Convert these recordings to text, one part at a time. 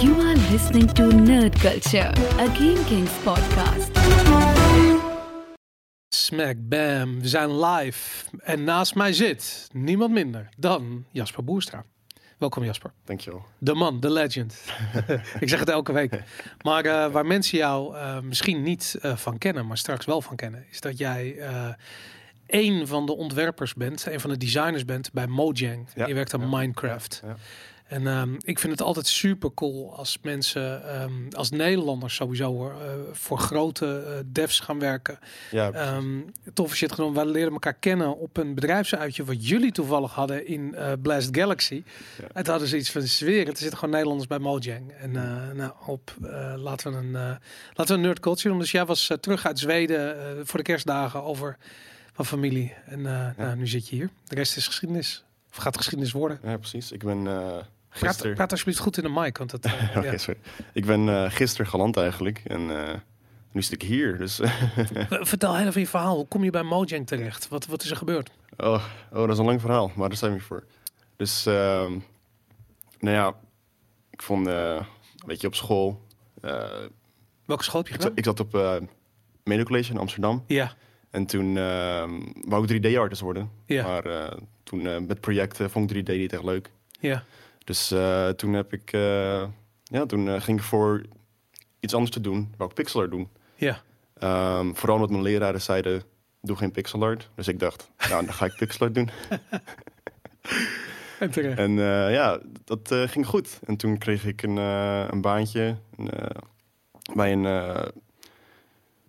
You are listening to Nerd Culture, a Game Kings podcast. Smack bam, we zijn live. En naast mij zit niemand minder dan Jasper Boerstra. Welkom Jasper. Dankjewel. De man, de legend. ik zeg het elke week. Maar uh, waar mensen jou uh, misschien niet uh, van kennen, maar straks wel van kennen, is dat jij een van de ontwerpers bent, een van de designers bent bij Mojang. Ja. Je werkt aan Ja. Minecraft. Ja. En ehm, ik vind het altijd super cool als mensen, ehm, als Nederlanders sowieso, eh, voor grote eh, devs gaan werken. Ja, Ehm toffe shit genomen. We leren elkaar kennen op een bedrijfsuitje wat jullie toevallig hadden in eh, Blast Galaxy. Ja. Het hadden ze iets van zweren. Er zitten gewoon Nederlanders bij Mojang. En nou, op, laten we een laten we een nerd culture doen. Dus jij was terug uit Zweden voor de kerstdagen over van familie. En nou, nu zit je hier. De rest is geschiedenis. Of gaat geschiedenis worden. ja, precies. Ik ben eh Praat, praat alsjeblieft goed in de mic. Want dat, ja. sorry. Ik ben eh gisteren geland eigenlijk. En eh, nu zit ik hier. Dus, Vertel heel even je verhaal. Hoe kom je bij Mojang terecht? Wat, wat is er gebeurd? oh, oh, dat is een lang verhaal. Maar daar zijn we voor. Dus, ehm, nou ja. Ik vond, weet je, op school... Welke school heb je ik, gedaan? zat, ik zat op Medio College in Amsterdam. Ja, En toen ehm wou ik 3D-artist worden. Ja. Maar toen met projecten vond ik 3D niet echt leuk. ja. Dus eh, toen heb ik, eh, ja, toen eh, ging ik voor iets anders te doen, wou ik pixel art doen. Ja, Ehm, vooral omdat mijn leraren zeiden, doe geen pixel art. Dus ik dacht, nou, dan ga ik pixel art doen. en terecht. En ja, dat ging goed. En toen kreeg ik een, een baantje een, bij een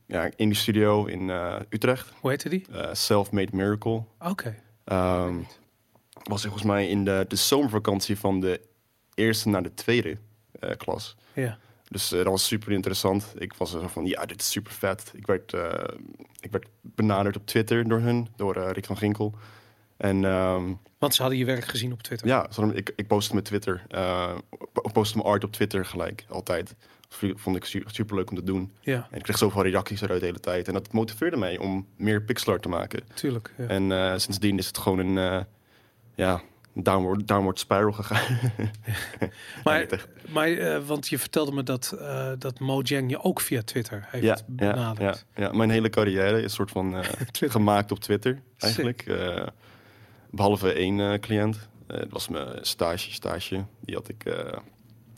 ja, indie studio in Utrecht. Hoe heette die? Self-Made Miracle. Oké. Ehm, was volgens mij in de, de zomervakantie van de eerste naar de tweede eh, klas. Ja. Dus eh, dat was super interessant. Ik was er zo van, ja, dit is super vet. Ik werd, eh, ik werd benaderd op Twitter door hun, door Rick van Ginkel. En ehm, Want ze hadden je werk gezien op Twitter. ja, ik, ik postte mijn Twitter. ik postte mijn art op Twitter gelijk, altijd. Dat vond ik su- super leuk om te doen. Ja, En ik kreeg zoveel reacties eruit de hele tijd. En dat motiveerde mij om meer pixel art te maken. tuurlijk. Ja. En sindsdien is het gewoon een ja, downward, downward spiral gegaan. maar maar eh, want je vertelde me dat, eh, dat Mojang je ook via Twitter heeft ja, ja, ja, benaderd. ja, mijn hele carrière is een soort van eh, gemaakt op Twitter eigenlijk. Eh, behalve één cliënt. Dat was mijn stage, stage. Die had ik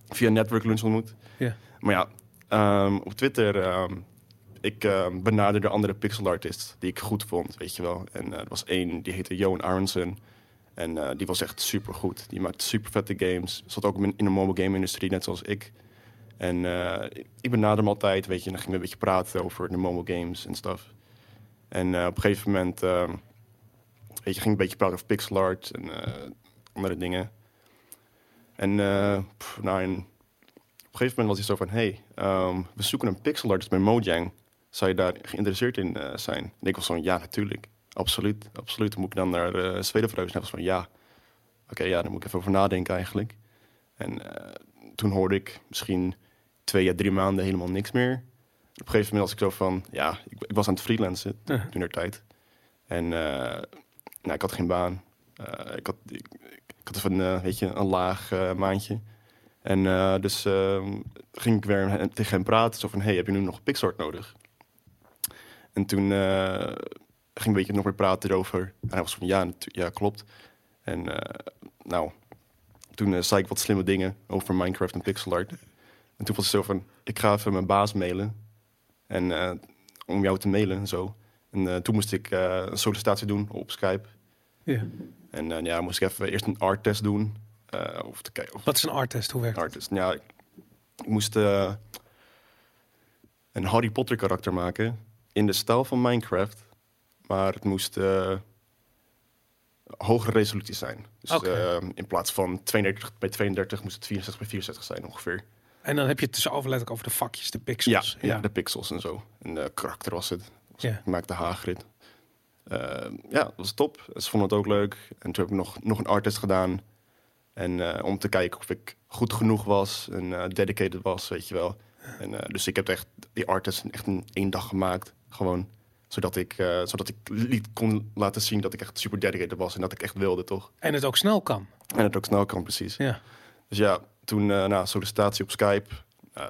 via Network Lunch ontmoet. Ja. Maar ja, ehm, op Twitter... ehm, ik ehm, benaderde andere pixel artists die ik goed vond, weet je wel. En er was één, die heette Johan Aronson. En eh, die was echt super goed. Die maakte super vette games. Zat ook in de mobile game industrie, net zoals ik. En eh, ik benaderde hem altijd, weet je. En dan gingen we een beetje praten over de mobile games en stuff. En eh, op een gegeven moment, ehm, weet je, ging een beetje praten over pixel art en andere dingen. En pff, nou, op een gegeven moment was hij zo van, hey, ehm, we zoeken een pixel artist bij Mojang. Zou je daar geïnteresseerd in zijn? En ik was van, ja, natuurlijk. Absoluut, absoluut. Dan moet ik dan naar uh, Zweden verhuizen. En was van, ja. Oké, ja, daar moet ik even over nadenken eigenlijk. En eh, toen hoorde ik misschien twee à drie maanden helemaal niks meer. Op een gegeven moment was ik zo van, ja, ik, ik was aan het freelancen Ja. toen der tijd. En eh, nou, ik had geen baan. Ik, had, ik, ik had even, een, weet je, een laag maandje. En dus ehm, ging ik weer tegen hem praten. Zo van, hey, heb je nu nog Pixart nodig? En toen ging een beetje nog weer praten erover. En hij was van, ja, ja klopt. En eh, nou, toen eh, zei ik wat slimme dingen over Minecraft en pixel art. En toen was het zo van, ik ga even mijn baas mailen. En eh, om jou te mailen en zo. En toen moest ik een sollicitatie doen op Skype. Ja. En eh, ja, moest ik even eerst een art test doen. eh of te kijken of Wat is een artest? Hoe werkt het? artist. Ja, ik, ik moest een Harry Potter karakter maken in de stijl van Minecraft, maar het moest eh, hogere resolutie zijn. Dus eh, in plaats van 32 bij 32 moest het 64 bij 64 zijn ongeveer. En dan heb je het dus over letterlijk over de vakjes, de Ja, pixels. ja, de pixels en zo. En de karakter was het. Was- Ja. Ik maakte Hagrid. Eh, ja, dat was top. Ze vonden het ook leuk. En toen heb ik nog, nog een artist gedaan. En om te kijken of ik goed genoeg was en dedicated was, weet je wel. En, dus ik heb echt die artist echt in één dag gemaakt. Gewoon. Zodat ik, eh, zodat ik liet, kon laten zien dat ik echt super dedicated was. En dat ik echt wilde, toch? En het ook snel kan. En het ook snel kan, precies. Ja. Dus ja, toen uh, nou, sollicitatie op Skype. Uh,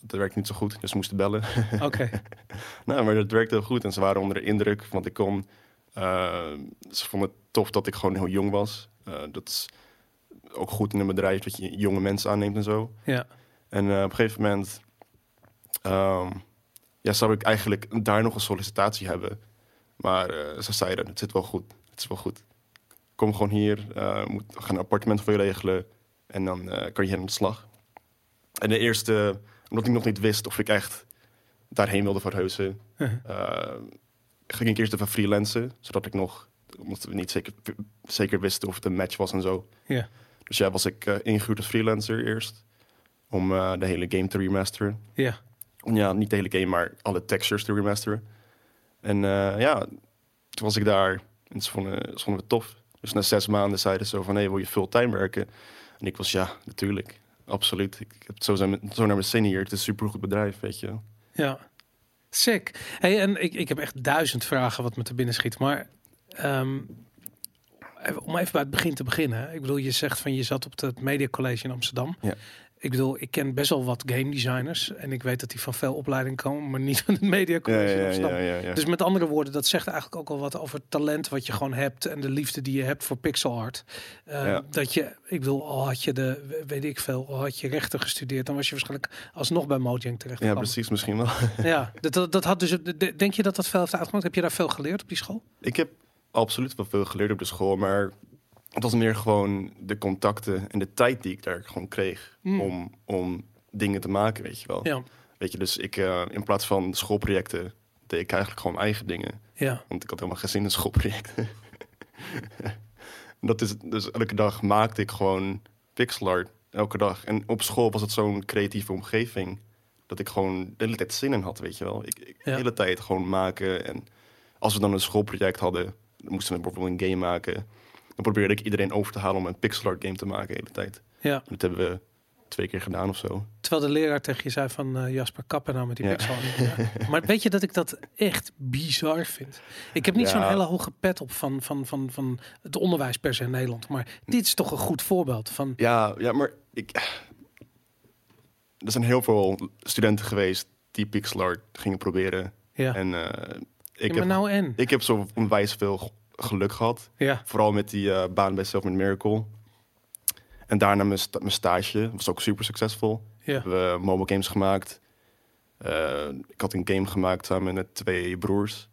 dat werkte niet zo goed, dus moesten bellen. Oké. nou, maar dat werkte heel goed en ze waren onder de indruk, want ik kon... Uh, ze vonden het tof dat ik gewoon heel jong was. dat is ook goed in een bedrijf dat je jonge mensen aanneemt en zo. Ja. En op een gegeven moment um, ja, zou ik eigenlijk daar nog een sollicitatie hebben. Maar ze zeiden, het zit wel goed, het is wel goed. Kom gewoon hier, moet, gaan een appartement voor je regelen en dan kan je aan de slag. En de eerste omdat ik nog niet wist of ik echt daarheen wilde verhuizen. Uh -huh. ging ik eerst even freelancen, zodat ik nog, omdat we niet zeker, zeker wisten of het een match was en zo. Ja. Dus ja, was ik ingehuurd als freelancer eerst, om de hele game te remasteren. Ja. Ja, niet de hele game, maar alle textures te remasteren. En uh, ja, toen was ik daar en ze vonden, ze vonden het tof. Dus na zes maanden zeiden ze zo van, hé, hey, wil je fulltime werken? En ik was, ja, natuurlijk absoluut. Ik, heb het zo, zijn, zo naar mijn zin hier. Het is een supergoed bedrijf, weet je. Ja, sick. Hey, en ik, ik heb echt duizend vragen wat me te binnen schiet. Maar um, om even bij het begin te beginnen. Ik bedoel, je zegt van je zat op het Media College in Amsterdam. Ja. Ik bedoel, ik ken best wel wat game designers. En ik weet dat die van veel opleiding komen, maar niet van het Media College ja, dus met andere woorden, dat zegt eigenlijk ook al wat over het talent wat je gewoon hebt. En de liefde die je hebt voor pixel art. Uh, dat je, ik bedoel, al had je de, weet ik veel, al had je rechten gestudeerd, dan was je waarschijnlijk alsnog bij Mojang terecht. Ja, precies, misschien wel. ja, dat, dat, dat had dus, denk je dat dat veel heeft uitgemaakt? Heb je daar veel geleerd op die school? Ik heb absoluut wel veel geleerd op de school, maar het was meer gewoon de contacten en de tijd die ik daar gewoon kreeg Mm. om, om dingen te maken, weet je wel. Ja, Weet je, dus ik uh, in plaats van schoolprojecten deed ik eigenlijk gewoon eigen dingen. ja, Want ik had helemaal geen zin in schoolprojecten. dat is, dus elke dag maakte ik gewoon pixel art. Elke dag. En op school was het zo'n creatieve omgeving. Dat ik gewoon de hele tijd zin in had, weet je wel. Ik, ik Ja. de hele tijd gewoon maken. En als we dan een schoolproject hadden, moesten we bijvoorbeeld een game maken. Dan probeerde ik iedereen over te halen om een pixel art game te maken de hele tijd. ja. Dat hebben we twee keer gedaan of zo. Terwijl de leraar tegen je zei van eh, Jasper, kappen nou met die Ja. pixel art. Ja. Maar weet je dat ik dat echt bizar vind? Ik heb niet Ja. zo'n hele hoge pet op van, van, van, van het onderwijs per se in Nederland. Maar dit is toch een goed voorbeeld van... Ja, ja maar ik... Er zijn heel veel studenten geweest die pixel art gingen proberen. Ja, En eh, ik, heb, nou en? ik heb zo onwijs veel geluk gehad. Ja, Vooral met die eh, baan bij Self Miracle. En daarna mijn, sta- mijn stage. was ook super succesvol. ja. Hebben we mobile games gemaakt. Eh, ik had een game gemaakt samen met twee broers.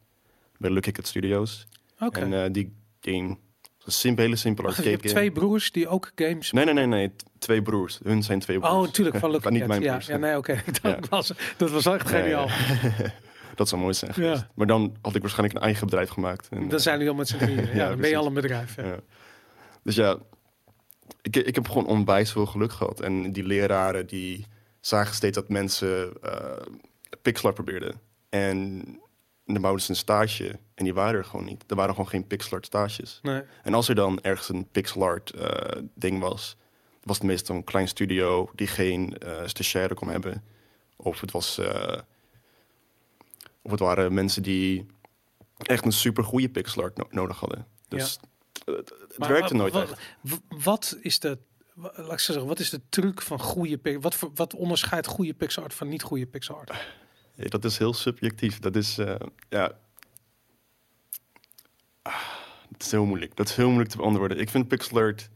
Bij Lucky Cat Studios. Oké. En eh, die game een simpele, hele simpele Wacht, je arcade hebt game. twee broers die ook games... Nee, nee, nee, nee. Twee broers. Hun zijn twee broers. Oh, natuurlijk, van Lucky niet Cat. mijn ja, broers. ja, nee, oké. Dat, Ja. was, dat was echt geniaal. dat zou mooi zijn Ja. Maar dan had ik waarschijnlijk een eigen bedrijf gemaakt. En, Dan zijn jullie al met z'n drieën. Ja, Ja, dan ben je precies. al een bedrijf. Ja. Dus ja, ik, ik heb gewoon onwijs veel geluk gehad. En die leraren die zagen steeds dat mensen eh pixel art probeerden. En dan bouwden ze een stage en die waren er gewoon niet. Er waren gewoon geen pixel art stages. Nee. En als er dan ergens een pixel art eh, ding was, was het meestal een klein studio die geen eh stagiaire kon hebben. Of het was, eh, of het waren mensen die echt een super goede pixel art no- nodig hadden. Dus het, het Maar werkte nooit wa- echt. Wat is de, laat ik zeggen, wat is de truc van goede pixel? Wat, wat onderscheidt goede pixel art van niet goede pixel art? Ja, dat is heel subjectief. Dat is, eh, ja... Ah, dat is heel moeilijk. Dat is heel moeilijk te beantwoorden. Ik vind pixel art...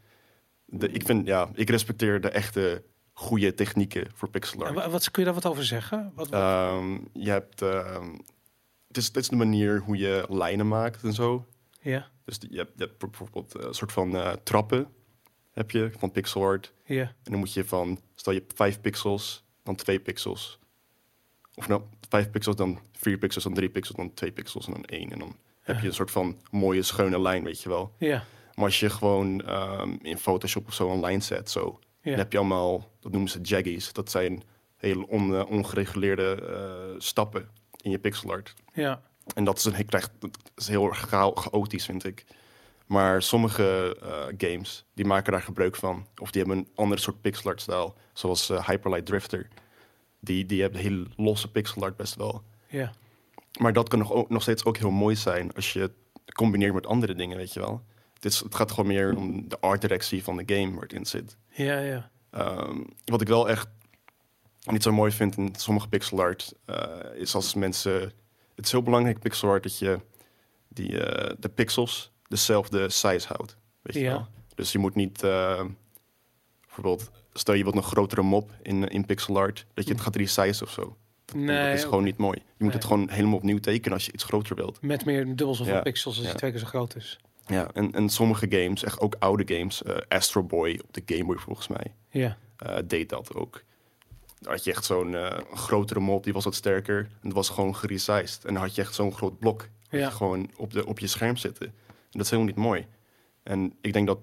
De, ik, vind, ja, ik respecteer de echte goede technieken voor pixel art. wa- wat kun je daar wat over zeggen? Wat, wat- Ehm, je hebt... ehm, het, is, het is de manier hoe je lijnen maakt en zo. ja, Dus je hebt, je hebt bijvoorbeeld een soort van eh, trappen heb je van pixel art. ja, En dan moet je van, stel je hebt 5 pixels, dan 2 pixels. Of nou, 5 pixels, dan 4 pixels, dan 3 pixels, dan 2 pixels en dan 1. En dan heb je een soort van mooie, schone lijn, weet je wel. ja, Maar als je gewoon ehm, in Photoshop of zo een lijn zet, zo, ja. dan heb je allemaal, dat noemen ze jaggies. Dat zijn hele on, eh, ongereguleerde eh, stappen in je pixel art. ja. En dat is, een, dat is heel erg chao- chaotisch, vind ik. Maar sommige eh, games, die maken daar gebruik van. Of die hebben een andere soort pixel art stijl. Zoals Hyperlight Drifter. Die, die hebben heel losse pixel art best wel. ja. Maar dat kan nog, nog steeds ook heel mooi zijn als je het combineert met andere dingen, weet je wel. Het, is, het gaat gewoon meer om de art directie van de game waar het in zit. Ja, ja. Ehm, wat ik wel echt niet zo mooi vind in sommige pixel art, eh, is als mensen... Het is heel belangrijk pixel art dat je die, eh, de pixels dezelfde size houdt. Weet je Ja. wel? Dus je moet niet... eh, bijvoorbeeld, stel je wilt een grotere mop in, in pixel art, dat je het gaat resize of zo. Nee, dat is gewoon niet mooi. Je moet Nee. het gewoon helemaal opnieuw tekenen als je iets groter wilt. Met meer dubbel zoveel Ja. pixels als Ja. twee keer zo groot is. Ja, en, en sommige games, echt ook oude games, eh, Astro Boy op de Game Boy volgens mij, Ja. eh, deed dat ook. Daar had je echt zo'n eh, grotere mop, die was wat sterker. En dat was gewoon geresized. En dan had je echt zo'n groot blok. Ja. gewoon op, de, op je scherm zitten. En dat is helemaal niet mooi. En ik denk dat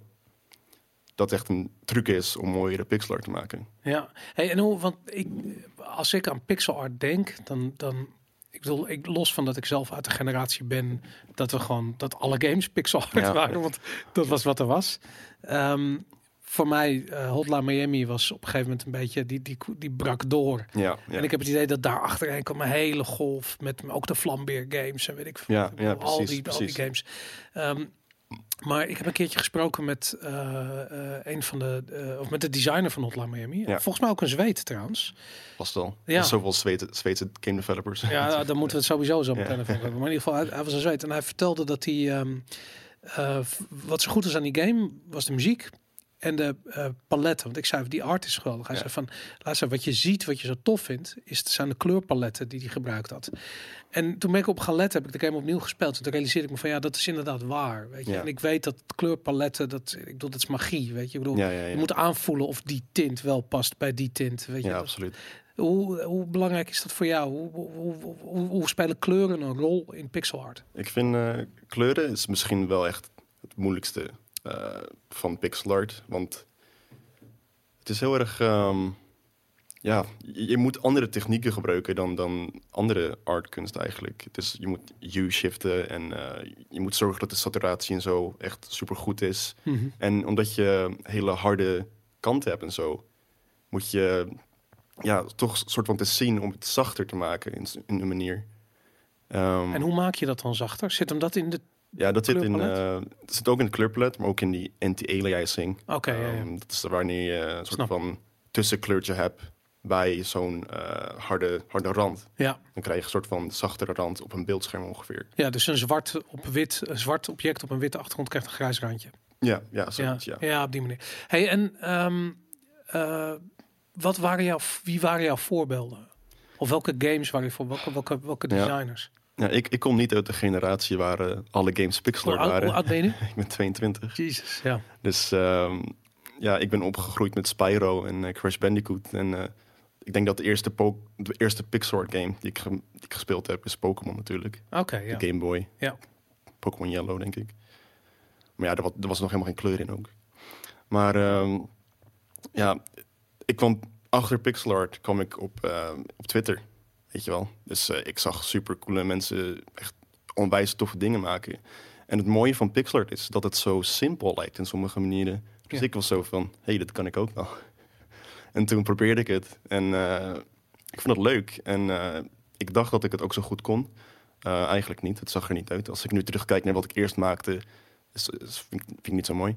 dat echt een truc is om mooiere pixel art te maken. Ja, hey, en hoe, want ik, als ik aan pixel art denk, dan, dan ik bedoel, ik los van dat ik zelf uit de generatie ben dat we gewoon dat alle games pixel Ja. waren, want dat was wat er was. Ehm, voor mij, eh, Hotline Miami was op een gegeven moment een beetje, die, die, die brak door. Ja, ja. En ik heb het idee dat daar achterheen kwam een hele golf met ook de Flambeer games en weet ik veel. Ja, ja, al, precies, die, al die games. Ehm, maar ik heb een keertje gesproken met eh, eh, een van de, eh, of met de designer van Hotline Miami. Ja. Volgens mij ook een Zweed trouwens. was al. Ja. Zoveel Zweedse, Zweedse game developers. Ja, daar moeten we het sowieso zo meteen Ja. hebben. Maar in ieder geval, hij, hij was een Zweed. En hij vertelde dat hij, ehm, eh, wat zo goed was aan die game, was de muziek en de eh, paletten. Want ik zei, die art is geweldig. Hij Ja. zei van, luister, wat je ziet, wat je zo tof vindt, is, het zijn de kleurpaletten die hij gebruikt had. En toen ben ik op gaan letten, heb ik de game opnieuw gespeeld. En toen realiseerde ik me van, ja, dat is inderdaad waar. Weet je? Ja. En ik weet dat kleurpaletten, dat, ik bedoel, dat is magie, weet je. Ik bedoel, Ja, je moet aanvoelen of die tint wel past bij die tint, weet je. ja absoluut. hoe, hoe belangrijk is dat voor jou? Hoe, hoe, hoe, hoe, hoe spelen kleuren een rol in pixel art? Ik vind eh, kleuren is misschien wel echt het moeilijkste eh, van pixel art. Want het is heel erg... ehm, ja, je, moet andere technieken gebruiken dan, dan andere artkunst eigenlijk. Is, je moet hue shiften en eh, je moet zorgen dat de saturatie en zo echt super goed is. En omdat je hele harde kanten hebt en zo, moet je ja, toch een soort van te zien om het zachter te maken in, in een manier. Ehm, En hoe maak je dat dan zachter? Zit hem dat in de... ja, dat zit, in, eh, het zit ook in de kleurpalet, maar ook in die anti-aliasing. Oké, ja, ja. Ehm, dat is wanneer je een soort Snap. van tussenkleurtje hebt bij zo'n eh, harde, harde rand. ja. Dan krijg je een soort van zachtere rand op een beeldscherm ongeveer. ja, dus een zwart op wit, een zwart object op een witte achtergrond krijgt een grijs randje. Ja, ja, Ja, ja. ja. op die manier. Hey, en ehm, eh, wat waren jouw, wie waren jouw voorbeelden? Of welke games waren je voor? Welke, welke, welke designers? Ja, ik, ik kom niet uit de generatie waar eh, alle games pixel Hoe art oud, hoe waren. oud ben je? Ik ben 22. Jezus, ja. Dus ehm, ja, ik ben opgegroeid met Spyro en eh, Crash Bandicoot. En eh, ik denk dat de eerste, po- de eerste pixel art game die ik, die ik gespeeld heb is Pokémon natuurlijk. Oké, ja. De Game Boy. Ja. Pokémon Yellow, denk ik. Maar ja, er was, er was nog helemaal geen kleur in ook. Maar ehm, ja, ik kwam achter pixel art kwam ik op, ehm, op Twitter. Weet je wel. Dus eh, ik zag super coole mensen echt onwijs toffe dingen maken. En het mooie van pixel art is dat het zo simpel lijkt in sommige manieren. Dus Ja. ik was zo van, hé, hey, dat kan ik ook wel. En toen probeerde ik het. En eh, ik vond het leuk. En eh, ik dacht dat ik het ook zo goed kon. Eigenlijk niet. Het zag er niet uit. Als ik nu terugkijk naar wat ik eerst maakte, is, is- vind, ik, vind ik niet zo mooi.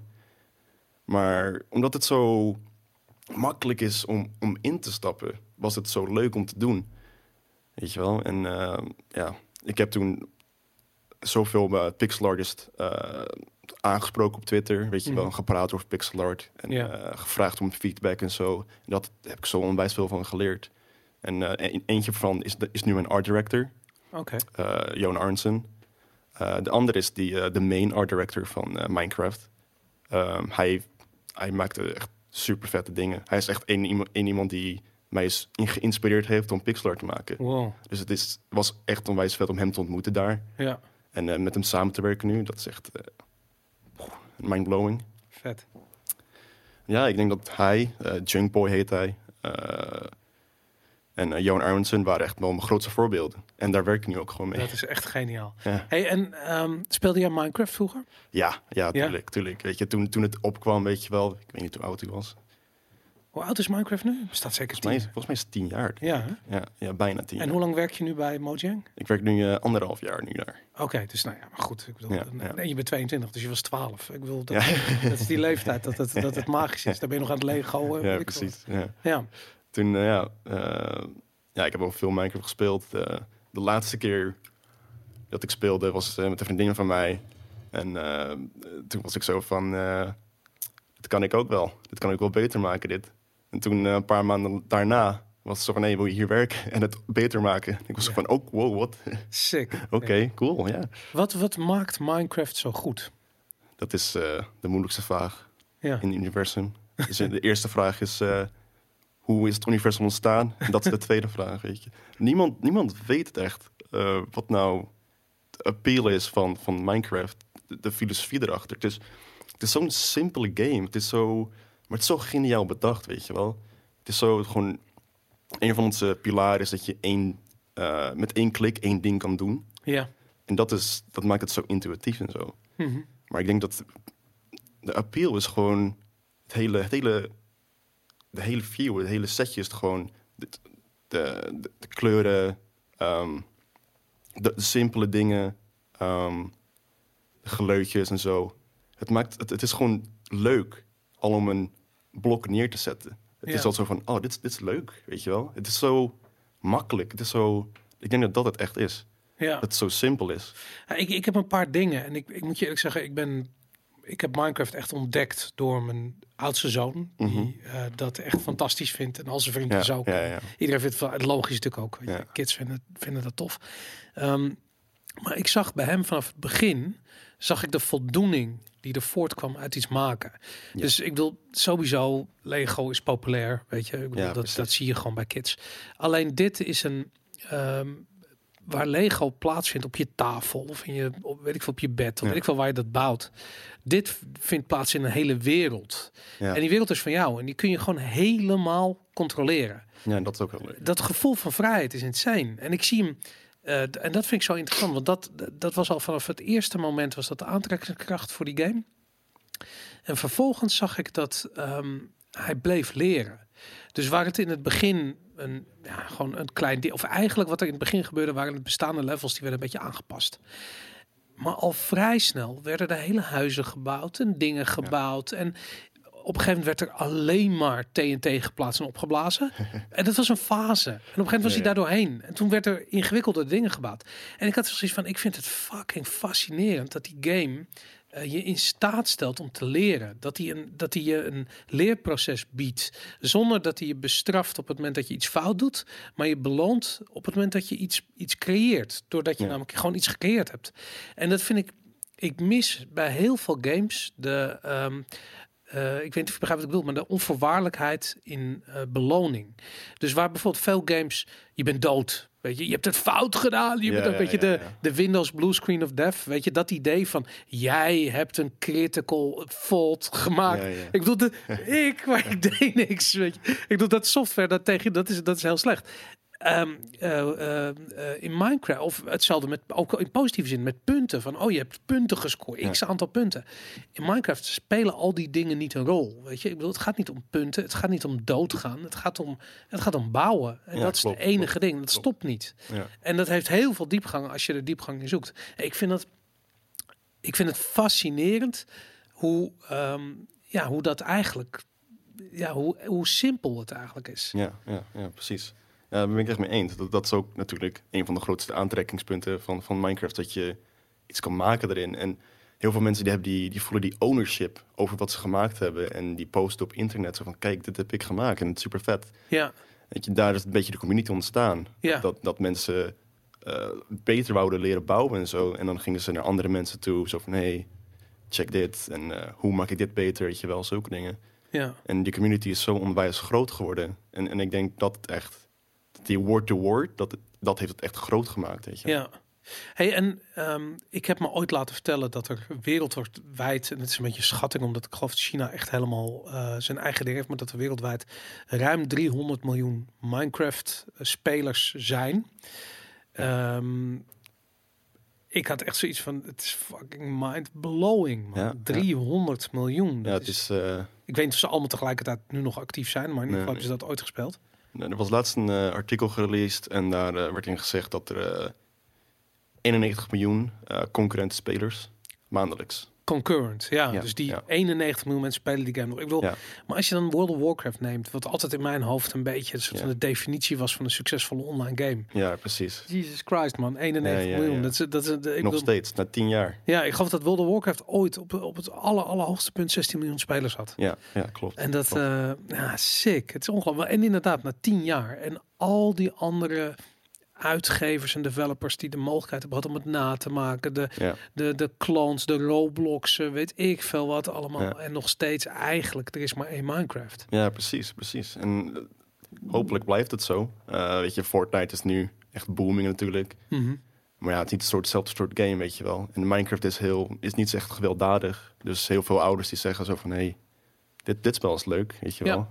Maar omdat het zo makkelijk is om, om in te stappen, was het zo leuk om te doen. Weet je wel? En eh, ja, ik heb toen zoveel uh, pixel artist eh, aangesproken op Twitter. Weet je wel, Mhm. gepraat over pixel art. En Ja. eh, gevraagd om feedback en zo. En dat heb ik zo onwijs veel van geleerd. En eh, een- eentje van is, de, is nu mijn art director, Oké. eh Johan Arnsen. Eh, de andere is die, eh, de main art director van eh, Minecraft. Ehm, hij, hij maakte echt super vette dingen. Hij is echt één iemand die mij is geïnspireerd heeft om pixel art te maken. Wow. Dus het is, was echt onwijs vet om hem te ontmoeten daar. Ja, En eh, met hem samen te werken nu, dat is echt eh, mindblowing. vet. Ja, ik denk dat hij, eh Junkboy heet hij, en Johan Aronson waren echt wel mijn grootste voorbeelden. En daar werk ik nu ook gewoon mee. Dat is echt geniaal. Ja. Hey, en ehm, speelde jij Minecraft vroeger? Ja, ja, tuurlijk, tuurlijk. Weet je, toen, toen het opkwam, weet je wel, ik weet niet hoe oud hij was. Hoe oud is Minecraft nu? Bestaat zeker Volgens mij, volgens mij is het tien jaar. Ja, hè? Ja, ja bijna tien En jaar. hoe lang werk je nu bij Mojang? Ik werk nu eh, anderhalf jaar nu daar. Oké, dus nou ja, maar goed. Ik bedoel, Ja, ja. je bent 22, dus je was 12. Ik bedoel, dat, dat is die leeftijd dat het, dat het magisch is. Daar ben je nog aan het Lego. eh, ja precies. Ja. Toen, eh, ja, ja, ik heb ook veel Minecraft gespeeld. De laatste keer dat ik speelde was met een vriendin van mij. En toen was ik zo van, dit kan ik ook wel. Dit kan ik wel beter maken, dit. En toen eh, een paar maanden daarna was het zo van, hey, wil je hier werken en het beter maken? Ik was Ja. van, oh, wow, wat? sick. Oké, cool, ja. Wat, wat maakt Minecraft zo goed? Dat is eh, de moeilijkste vraag Ja, in het universum. Dus de eerste vraag is, eh, hoe is het universum ontstaan? En dat is de tweede vraag, weet je. Niemand, niemand weet het echt eh, wat nou de appeal is van, van Minecraft. De, de filosofie erachter. Het is, het is zo'n simpele game. Het is zo, maar het is zo geniaal bedacht, weet je wel. Het is zo gewoon... Een van onze pilaren is dat je één, eh, met één klik één ding kan doen. ja. En dat, is, dat maakt het zo intuïtief en zo. Mhm. Maar ik denk dat de appeal is gewoon het hele, het hele, de hele view, het hele setje is gewoon de, de, de, de kleuren, ehm, de, de simpele dingen, ehm, de geluidjes en zo. Het, maakt, het, het is gewoon leuk al om een blok neer te zetten. Het Ja. is al zo van, oh, dit, is- dit is leuk, weet je wel. Het is zo makkelijk. Het is zo, ik denk dat dat het echt is. ja. Dat het zo simpel is. Ja, Ik, ik heb een paar dingen. En ik, ik moet je eerlijk zeggen, ik ben. Ik heb Minecraft echt ontdekt door mijn oudste zoon. Die Mhm. eh, dat echt fantastisch vindt. En al zijn vrienden Ja, ja. Iedereen vindt het logisch natuurlijk ook. Kids vinden, vinden dat tof. Ehm, maar ik zag bij hem vanaf het begin. Zag ik de voldoening die er voortkwam uit iets maken. Ja. Dus ik bedoel, sowieso, Lego is populair. Weet je, ik bedoel, Ja, dat, dat zie je gewoon bij kids. Alleen dit is een. ehm, waar Lego plaatsvindt op je tafel of in je, op, weet ik veel, op je bed of Ja. weet ik veel waar je dat bouwt. Dit vindt plaats in een hele wereld. Ja. En die wereld is van jou en die kun je gewoon helemaal controleren. ja, dat is ook heel leuk. Dat gevoel van vrijheid is insane. En ik zie hem, eh, en dat vind ik zo interessant, want dat, dat was al vanaf het eerste moment was dat de aantrekkingskracht voor die game. En vervolgens zag ik dat ehm, hij bleef leren. Dus waar het in het begin een, ja, gewoon een klein deel, of eigenlijk wat er in het begin gebeurde, waren de bestaande levels die werden een beetje aangepast. Maar al vrij snel werden er hele huizen gebouwd en dingen gebouwd. En op een gegeven moment werd er alleen maar TNT geplaatst en opgeblazen. en dat was een fase. En op een gegeven moment was hij Ja, daar ja. doorheen. En toen werd er ingewikkelde dingen gebouwd. En ik had zoiets van, ik vind het fucking fascinerend dat die game eh, je in staat stelt om te leren. Dat hij, een, dat hij je een leerproces biedt. Zonder dat hij je bestraft op het moment dat je iets fout doet. Maar je beloont op het moment dat je iets, iets creëert. Doordat je Ja. namelijk gewoon iets gecreëerd hebt. En dat vind ik... Ik mis bij heel veel games de... ehm, eh, ik weet niet of je begrijpt wat ik bedoel, maar de onvoorwaardelijkheid in eh, beloning. Dus waar bijvoorbeeld veel games, je bent dood. Weet je, je hebt het fout gedaan. Je Ja, bent ook, ja, weet je, ja, de, de Windows Blue Screen of Death. Weet je, dat idee van jij hebt een critical fault gemaakt. Ik bedoel, de, ik, maar ik deed niks. Weet je. Ik bedoel, dat software, dat, tegen, dat, is, dat is heel slecht. Ehm, eh, eh, eh, in Minecraft, of hetzelfde met, ook in positieve zin, met punten. Van, oh, je hebt punten gescoord, Ja. x aantal punten. In Minecraft spelen al die dingen niet een rol. Weet je, ik bedoel, het gaat niet om punten, het gaat niet om doodgaan, het gaat om, het gaat om bouwen. En Ja, dat is het enige klopt, ding, dat klopt. stopt niet. Ja. En dat heeft heel veel diepgang als je er diepgang in zoekt. Ik vind dat, ik vind het fascinerend hoe, ehm, ja, hoe dat eigenlijk, ja, hoe, hoe simpel het eigenlijk is. Ja, ja, ja precies. Ja, daar ben ik echt mee eens. Dat, dat is ook natuurlijk een van de grootste aantrekkingspunten van, van Minecraft. Dat je iets kan maken erin. En heel veel mensen die, hebben die, die voelen die ownership over wat ze gemaakt hebben. En die posten op internet zo van, kijk, dit heb ik gemaakt. En het is super vet. Ja, Weet je, daar is een beetje de community ontstaan. Ja. Dat, dat mensen eh, beter wouden leren bouwen en zo. En dan gingen ze naar andere mensen toe. Zo van, hey, check dit. En eh, hoe maak ik dit beter? Weet je wel, zulke dingen. ja. En die community is zo onwijs groot geworden. En, en ik denk dat het echt, die word-to-word, dat, dat heeft het echt groot gemaakt. Weet je? Ja. Hey, en ehm, ik heb me ooit laten vertellen dat er wereldwijd, en het is een beetje schatting, omdat ik geloof dat China echt helemaal eh, zijn eigen ding heeft, maar dat er wereldwijd ruim 300 miljoen Minecraft-spelers zijn. Ehm, ik had echt zoiets van, het is fucking mind-blowing, man. Ja, ja. 300 miljoen. Ja, Dat het is, is... eh, ik weet niet of ze allemaal tegelijkertijd nu nog actief zijn, maar in ieder geval Nee. hebben ze dat ooit gespeeld. Nou, Er was laatst een eh, artikel gereleased en daar eh, werd in gezegd dat er eh 91 miljoen eh, concurrente spelers maandelijks. Concurrent, ja. Ja, dus die ja. 91 miljoen mensen spelen die game nog. Ik bedoel, Ja. maar als je dan World of Warcraft neemt, wat altijd in mijn hoofd een beetje een soort van de definitie was van een succesvolle online game. Ja, precies. Jesus Christ, man. 91 Ja, ja, miljoen. Dat is, dat is, ik Nog bedoel- steeds, na 10 jaar. Ja, ik geloof dat World of Warcraft ooit op, op het aller, allerhoogste punt 16 miljoen spelers had. Ja, ja klopt. En dat, Klopt. eh ja, sick. Het is ongelooflijk. En inderdaad, na 10 jaar. En al die andere uitgevers en developers die de mogelijkheid hebben gehad om het na te maken. De, ja. de, de clones, de Robloxen, weet ik veel wat allemaal. Ja. En nog steeds eigenlijk, er is maar één Minecraft. ja, precies, precies. En eh, hopelijk blijft het zo. Eh, weet je, Fortnite is nu echt booming natuurlijk. Mhm. Maar ja, het is niet een soort hetzelfde soort game, weet je wel. En Minecraft is, heel, is niet echt gewelddadig. Dus heel veel ouders die zeggen zo van... Hé, hey, dit, dit spel is leuk, weet je Ja. wel.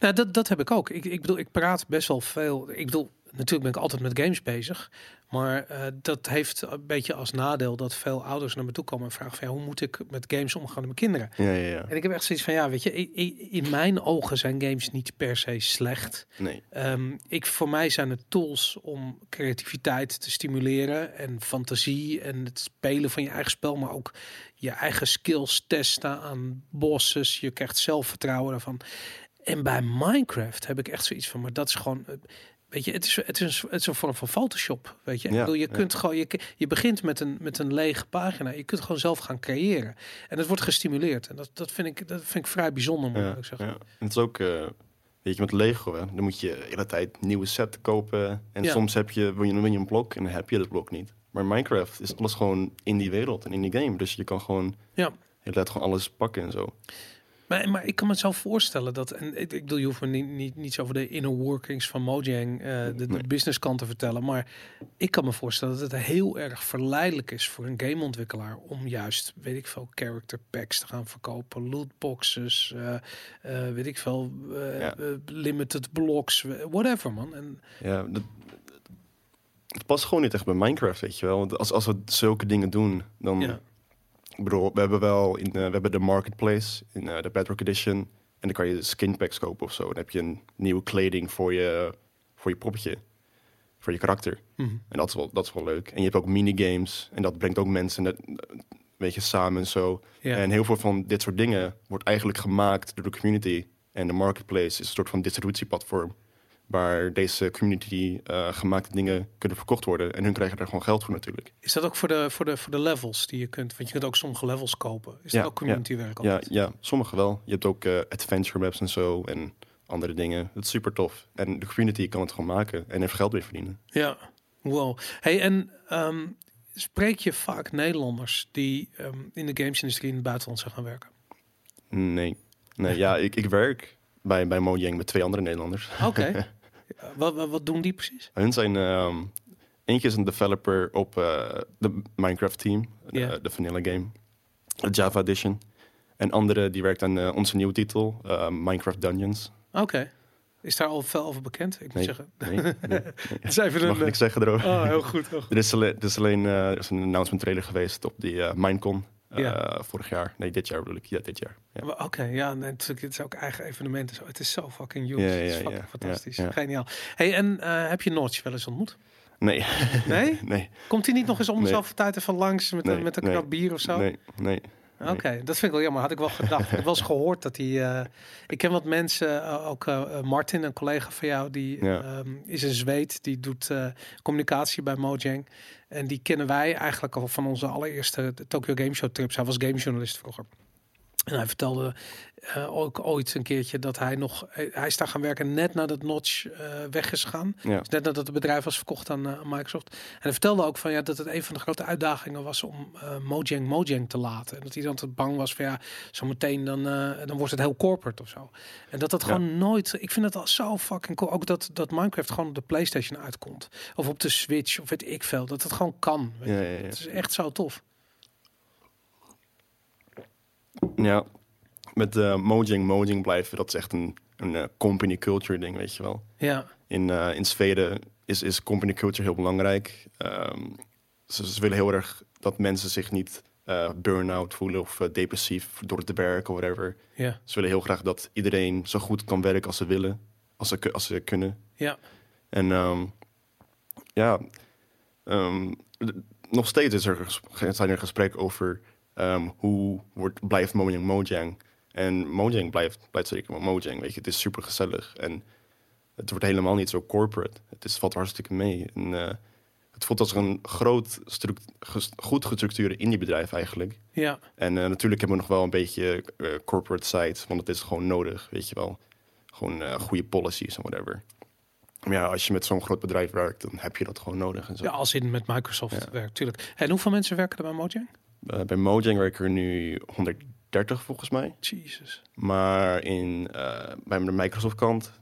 Nou, dat, dat heb ik ook. Ik, ik bedoel, ik praat best wel veel. Ik bedoel, natuurlijk ben ik altijd met games bezig. Maar eh, dat heeft een beetje als nadeel dat veel ouders naar me toe komen en vragen van ja, hoe moet ik met games omgaan met mijn kinderen? Ja, ja, ja. En ik heb echt zoiets van ja, weet je, in mijn ogen zijn games niet per se slecht. Nee, Ehm, ik, voor mij zijn het tools om creativiteit te stimuleren en fantasie en het spelen van je eigen spel, maar ook je eigen skills testen aan bosses. Je krijgt zelfvertrouwen daarvan. En bij Minecraft heb ik echt zoiets van, maar dat is gewoon, eh, weet je, het is, het is, een, het is een vorm van Photoshop, weet je. ik bedoel, je ja. kunt gewoon, je, je begint met een, met een lege pagina, je kunt gewoon zelf gaan creëren. En het wordt gestimuleerd. En dat, dat, vind, ik, dat vind ik vrij bijzonder, moet ja, ik zeggen. ja. En het is ook... eh, Weet je, met Lego, hè, dan moet je de hele tijd nieuwe set kopen. En soms heb je, wil je, wil je een blok en dan heb je dat blok niet. Maar Minecraft is alles gewoon in die wereld en in die game. Dus je kan gewoon Ja. hele tijd gewoon alles pakken en zo. Maar, maar ik kan me zo voorstellen dat, en ik, ik bedoel, je hoeft me niet, niet, niets over de inner workings van Mojang, eh, de, de Nee. business kant te vertellen, maar ik kan me voorstellen dat het heel erg verleidelijk is voor een gameontwikkelaar om juist, weet ik veel, character packs te gaan verkopen, lootboxes, eh, eh, weet ik veel, Ja. limited blocks, whatever man. En Ja, dat, het past gewoon niet echt bij Minecraft, weet je wel. Want als, als we zulke dingen doen, dan... ja, Ik bedoel, we hebben wel in, eh, we hebben de marketplace in eh, de Bedrock Edition. En dan kan je skin packs kopen of zo. Dan heb je een nieuwe kleding voor je, voor je poppetje. Voor je karakter. Mhm. En dat is, wel, dat is wel leuk. En je hebt ook minigames. En dat brengt ook mensen net, een beetje samen en zo. ja. En heel veel van dit soort dingen wordt eigenlijk gemaakt door de community. En de marketplace is een soort van distributieplatform. Waar deze community eh, gemaakte dingen kunnen verkocht worden. En hun krijgen daar gewoon geld voor natuurlijk. Is dat ook voor de, voor, de, voor de levels die je kunt, want je kunt ook sommige levels kopen. Is Ja, dat ook community werk? Ja, ja, sommige wel. Je hebt ook eh, adventure maps en zo en andere dingen. Dat is super tof. En de community kan het gewoon maken en heeft geld mee verdienen. Ja, wow. Hey, en ehm, spreek je vaak Nederlanders die ehm, in de gamesindustrie in het buitenland zijn gaan werken? Nee, nee ja, ik, ik werk bij, bij Mojang met twee andere Nederlanders. Oké. wat, wat, wat doen die precies? Hun zijn, ehm, eentje is een developer op eh, de Minecraft team, de- Vanilla game, de Java edition. En andere die werkt aan eh, onze nieuwe titel, eh, Minecraft Dungeons. Oké. Is daar al veel over bekend? Ik moet Nee. zeggen. Nee, nee, nee. Het is even Ik een. mag niks zeggen erover. Oh, heel goed. heel goed. Er is alleen, er is alleen er is een announcement trailer geweest op die Minecon Ja. vorig jaar. Nee, dit jaar bedoel ik. Ja, dit jaar. Ja. Oké, ja, nee, natuurlijk. Het is ook eigen evenementen. Zo. Het is zo fucking huge. Ja, het is ja, fucking fantastisch. Geniaal. Hey, en eh, heb je Notch wel eens ontmoet? Nee. Nee? nee. Komt hij niet nog eens om Nee. dezelfde tijd even langs met, een, met een bier of zo? Nee, nee. Oké, dat vind ik wel jammer. Had ik wel gedacht. ik eens gehoord dat hij. eh, ik ken wat mensen, eh, ook eh, Martin, een collega van jou, die Ja. ehm, is een Zweed. Die doet eh, communicatie bij Mojang. En die kennen wij eigenlijk al van onze allereerste Tokyo Game Show trips. Hij was gamejournalist vroeger. En hij vertelde eh, ook ooit een keertje dat hij nog... eh, Hij is daar gaan werken net nadat Notch eh, weg is gegaan. Ja. Dus net nadat het bedrijf was verkocht aan, Microsoft. En hij vertelde ook van ja, dat het een van de grote uitdagingen was om Mojang Mojang te laten. En dat hij dan te bang was van ja, zometeen dan, dan wordt het heel corporate of zo. En dat dat Ja. gewoon nooit. Ik vind het al zo fucking cool. Ook dat, dat Minecraft gewoon op de PlayStation uitkomt. Of op de Switch of weet ik veel. Dat het gewoon kan. weet Ja. Het is echt zo tof. Ja. Met eh Mojang, Mojang blijven, dat is echt een, een eh, company culture ding, weet je wel. Ja, In, eh, in Zweden is, is company culture heel belangrijk. Ehm, ze, ze willen heel erg dat mensen zich niet burn-out voelen of depressief door te werken of whatever. Ja, Ze willen heel graag dat iedereen zo goed kan werken als ze willen, als ze, als ze kunnen. ja, En ehm, ja, ehm, nog steeds is er, zijn er gesprekken over ehm, hoe wordt, blijft Mojang Mojang. En Mojang blijft, blijft zeker wel Mojang, weet je. Het is super gezellig en het wordt helemaal niet zo corporate. Het is, valt hartstikke mee. En, eh, het voelt als een groot, goed gestructureerd indie-bedrijf eigenlijk. ja. En eh, natuurlijk hebben we nog wel een beetje eh, corporate sites, want het is gewoon nodig, weet je wel. Gewoon goede policies en whatever. Maar ja, als je met zo'n groot bedrijf werkt, dan heb je dat gewoon nodig. En zo. ja als in met Microsoft Ja. werkt, tuurlijk. En hoeveel mensen werken er bij Mojang? Eh, bij Mojang werken er nu 130 volgens mij. Jesus. Maar in, eh, bij de Microsoft kant,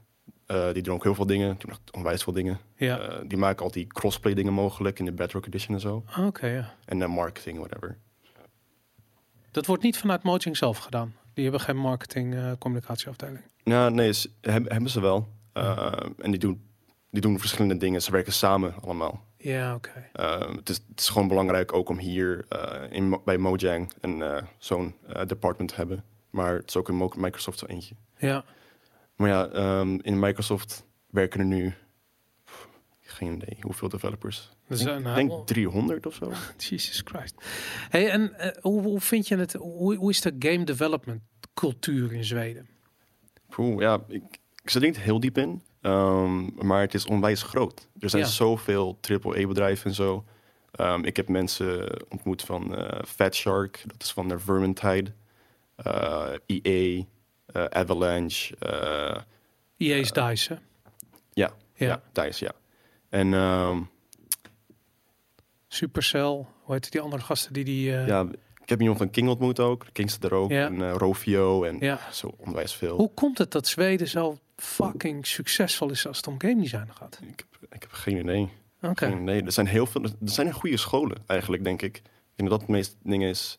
eh, die doen ook heel veel dingen. Die doen echt onwijs veel dingen. Ja, die maken al die crossplay dingen mogelijk in de Bedrock Edition en zo. oké, ja. En uh, marketing, whatever. Dat wordt niet vanuit Mojang zelf gedaan. Die hebben geen marketing communicatieafdeling. Ja, nee, ze, hebben, hebben ze wel. En die doen, die doen verschillende dingen. Ze werken samen allemaal. Ja, oké. Uh, het, is, het is gewoon belangrijk ook om hier uh, in, bij Mojang een, uh, zo'n uh, department te hebben. Maar het is ook in Microsoft zo eentje. Ja, Maar ja, um, in Microsoft werken er nu pff, geen idee hoeveel developers. Dus, ik denk, nou, denk 300 of zo. Jesus Christ. Hey, en hoe, hoe vind je het? Hoe, hoe is de game development cultuur in Zweden? Poeh, ja, ik, ik zit er niet heel diep in. Um, maar het is onwijs groot. Er zijn Ja. zoveel AAA-bedrijven en zo. Um, ik heb mensen ontmoet van uh, Fat Shark, dat is van de Vermintide, uh, EA, uh, Avalanche. uh, EA's DICE, hè? Ja, Ja. ja, DICE, ja. En um, Supercell, hoe heet die andere gasten die die... ja, ik heb iemand van King ontmoet ook, Kingster er ook, Ja. en Rovio en Ja. zo onwijs veel. Hoe komt het dat Zweden zo fucking succesvol is als het om game design gaat? Ik heb, ik heb geen idee. Oké. Geen idee. Er zijn heel veel. Er zijn goede scholen eigenlijk, denk ik. Ik denk dat het meeste ding is.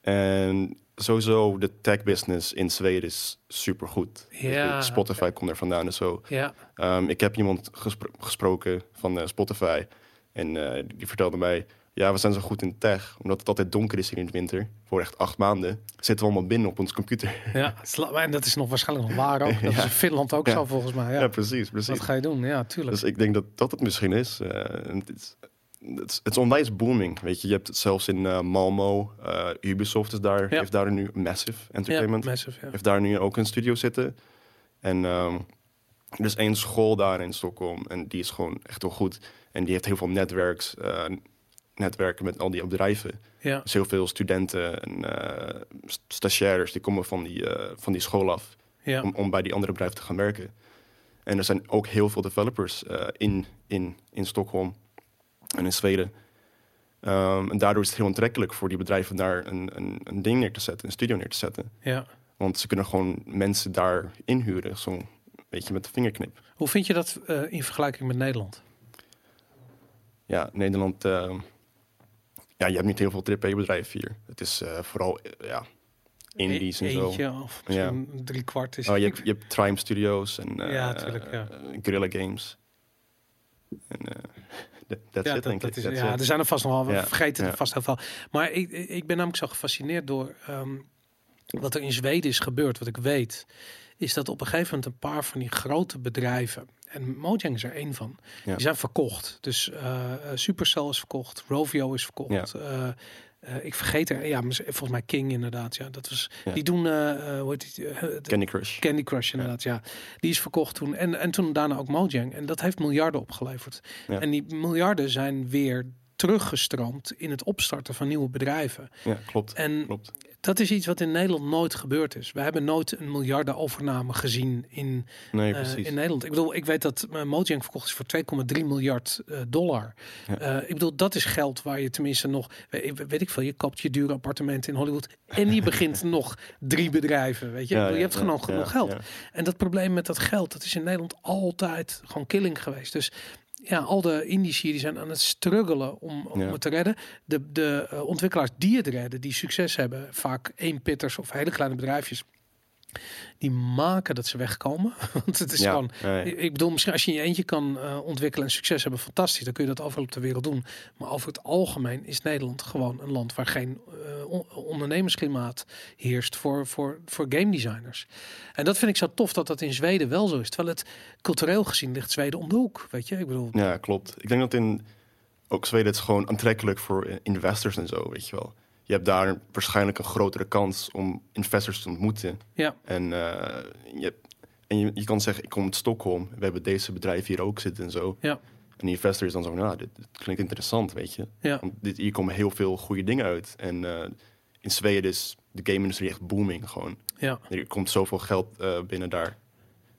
En sowieso de tech business in Zweden is supergoed. Ja, Spotify komt er vandaan en zo. Ja, Um, ik heb iemand gespro- gesproken van eh, Spotify. En eh, die vertelde mij... Ja, we zijn zo goed in tech. Omdat het altijd donker is hier in de winter. Voor echt acht maanden. Zitten we allemaal binnen op ons computer. ja. En dat is nog waarschijnlijk nog waar ook. Dat is in Finland ook Ja. zo volgens mij. Ja, Ja. precies. precies. Wat ga je doen? Ja, tuurlijk. Dus ik denk dat dat het misschien is. Eh, het, is het, onwijs booming. Weet je, je hebt het zelfs in eh, Malmo. eh, Ubisoft is daar, heeft daar nu Massive Entertainment. Massive. Heeft daar nu ook een studio zitten. En ehm, er is één school daar in Stockholm. En die is gewoon echt wel goed. En die heeft heel veel netwerks, netwerken met al die bedrijven. ja. Dus heel veel studenten en eh, st- stagiaires die komen van die, eh, van die school af ja. om, om bij die andere bedrijven te gaan werken. En er zijn ook heel veel developers eh, in, in, in Stockholm en in Zweden. Um, en daardoor is het heel aantrekkelijk voor die bedrijven daar een, een, een ding neer te zetten, een studio neer te zetten. ja. Want ze kunnen gewoon mensen daar inhuren, zo'n beetje met de vingerknip. Hoe vind je dat in vergelijking met Nederland? Ja, Nederland, uh, ja, je hebt niet heel veel AAA-bedrijven hier. Het is uh, vooral, ja, indies e en zo. Eentje of ja. drie kwart is oh, je, hebt, je hebt Triumph Studios en ja, tuurlijk, ja. Guerrilla Games. En, dat ja, it, denk dat ik. Is, ja, it. er zijn er vast nog wel, we vergeten er vast heel veel. Maar ik, ik ben namelijk zo gefascineerd door um, wat er in Zweden is gebeurd. Wat ik weet, is dat op een gegeven moment een paar van die grote bedrijven, en Mojang is er één van, Ja. die zijn verkocht. Dus uh, Supercell is verkocht, Rovio is verkocht. Ja. Uh, uh, ik vergeet er, ja, volgens mij King inderdaad. Ja, dat was. Ja. Die doen, uh, hoe heet die? Candy Crush. Candy Crush inderdaad, ja. ja. Die is verkocht toen en, en toen daarna ook Mojang. En dat heeft miljarden opgeleverd. Ja. En die miljarden zijn weer teruggestroomd in het opstarten van nieuwe bedrijven. Ja, klopt. En klopt. Dat is iets wat in Nederland nooit gebeurd is. We hebben nooit een miljarden overname gezien in, nee, uh, in Nederland. Ik bedoel, ik weet dat uh, Mojang verkocht is voor 2,3 miljard uh, dollar. Ja. ik bedoel, dat is geld waar je tenminste nog, weet, weet ik veel, je koopt je dure appartement in Hollywood en je begint nog drie bedrijven, weet je. Ja, bedoel, je ja, hebt ja, genoeg geld. En dat probleem met dat geld, dat is in Nederland altijd gewoon killing geweest. Dus ja, al de indici die zijn aan het struggelen om, om Ja. het te redden. De, de uh, ontwikkelaars die het redden, die succes hebben, vaak één pitters of hele kleine bedrijfjes. Die maken dat ze wegkomen. Want het is ja, gewoon. Ik bedoel, misschien als je je eentje kan eh, ontwikkelen en succes hebben, fantastisch. Dan kun je dat overal op de wereld doen. Maar over het algemeen is Nederland gewoon een land waar geen eh, on- ondernemersklimaat heerst voor, voor, voor game designers. En dat vind ik zo tof dat dat in Zweden wel zo is. Terwijl het cultureel gezien ligt Zweden om de hoek. Weet je, ik bedoel, Ja, klopt. Ik denk dat in ook Zweden het gewoon aantrekkelijk voor eh, investors en zo, weet je wel. Je hebt daar waarschijnlijk een grotere kans om investors te ontmoeten. ja, En, eh, je, en je, je kan zeggen, ik kom uit Stockholm, we hebben deze bedrijf hier ook zitten en zo. Ja. En die investor is dan zo van, nou, dit, dit klinkt interessant, weet je. ja, Want dit, hier komen heel veel goede dingen uit. En eh, in Zweden is de game-industrie echt booming gewoon. ja. Er komt zoveel geld eh, binnen daar.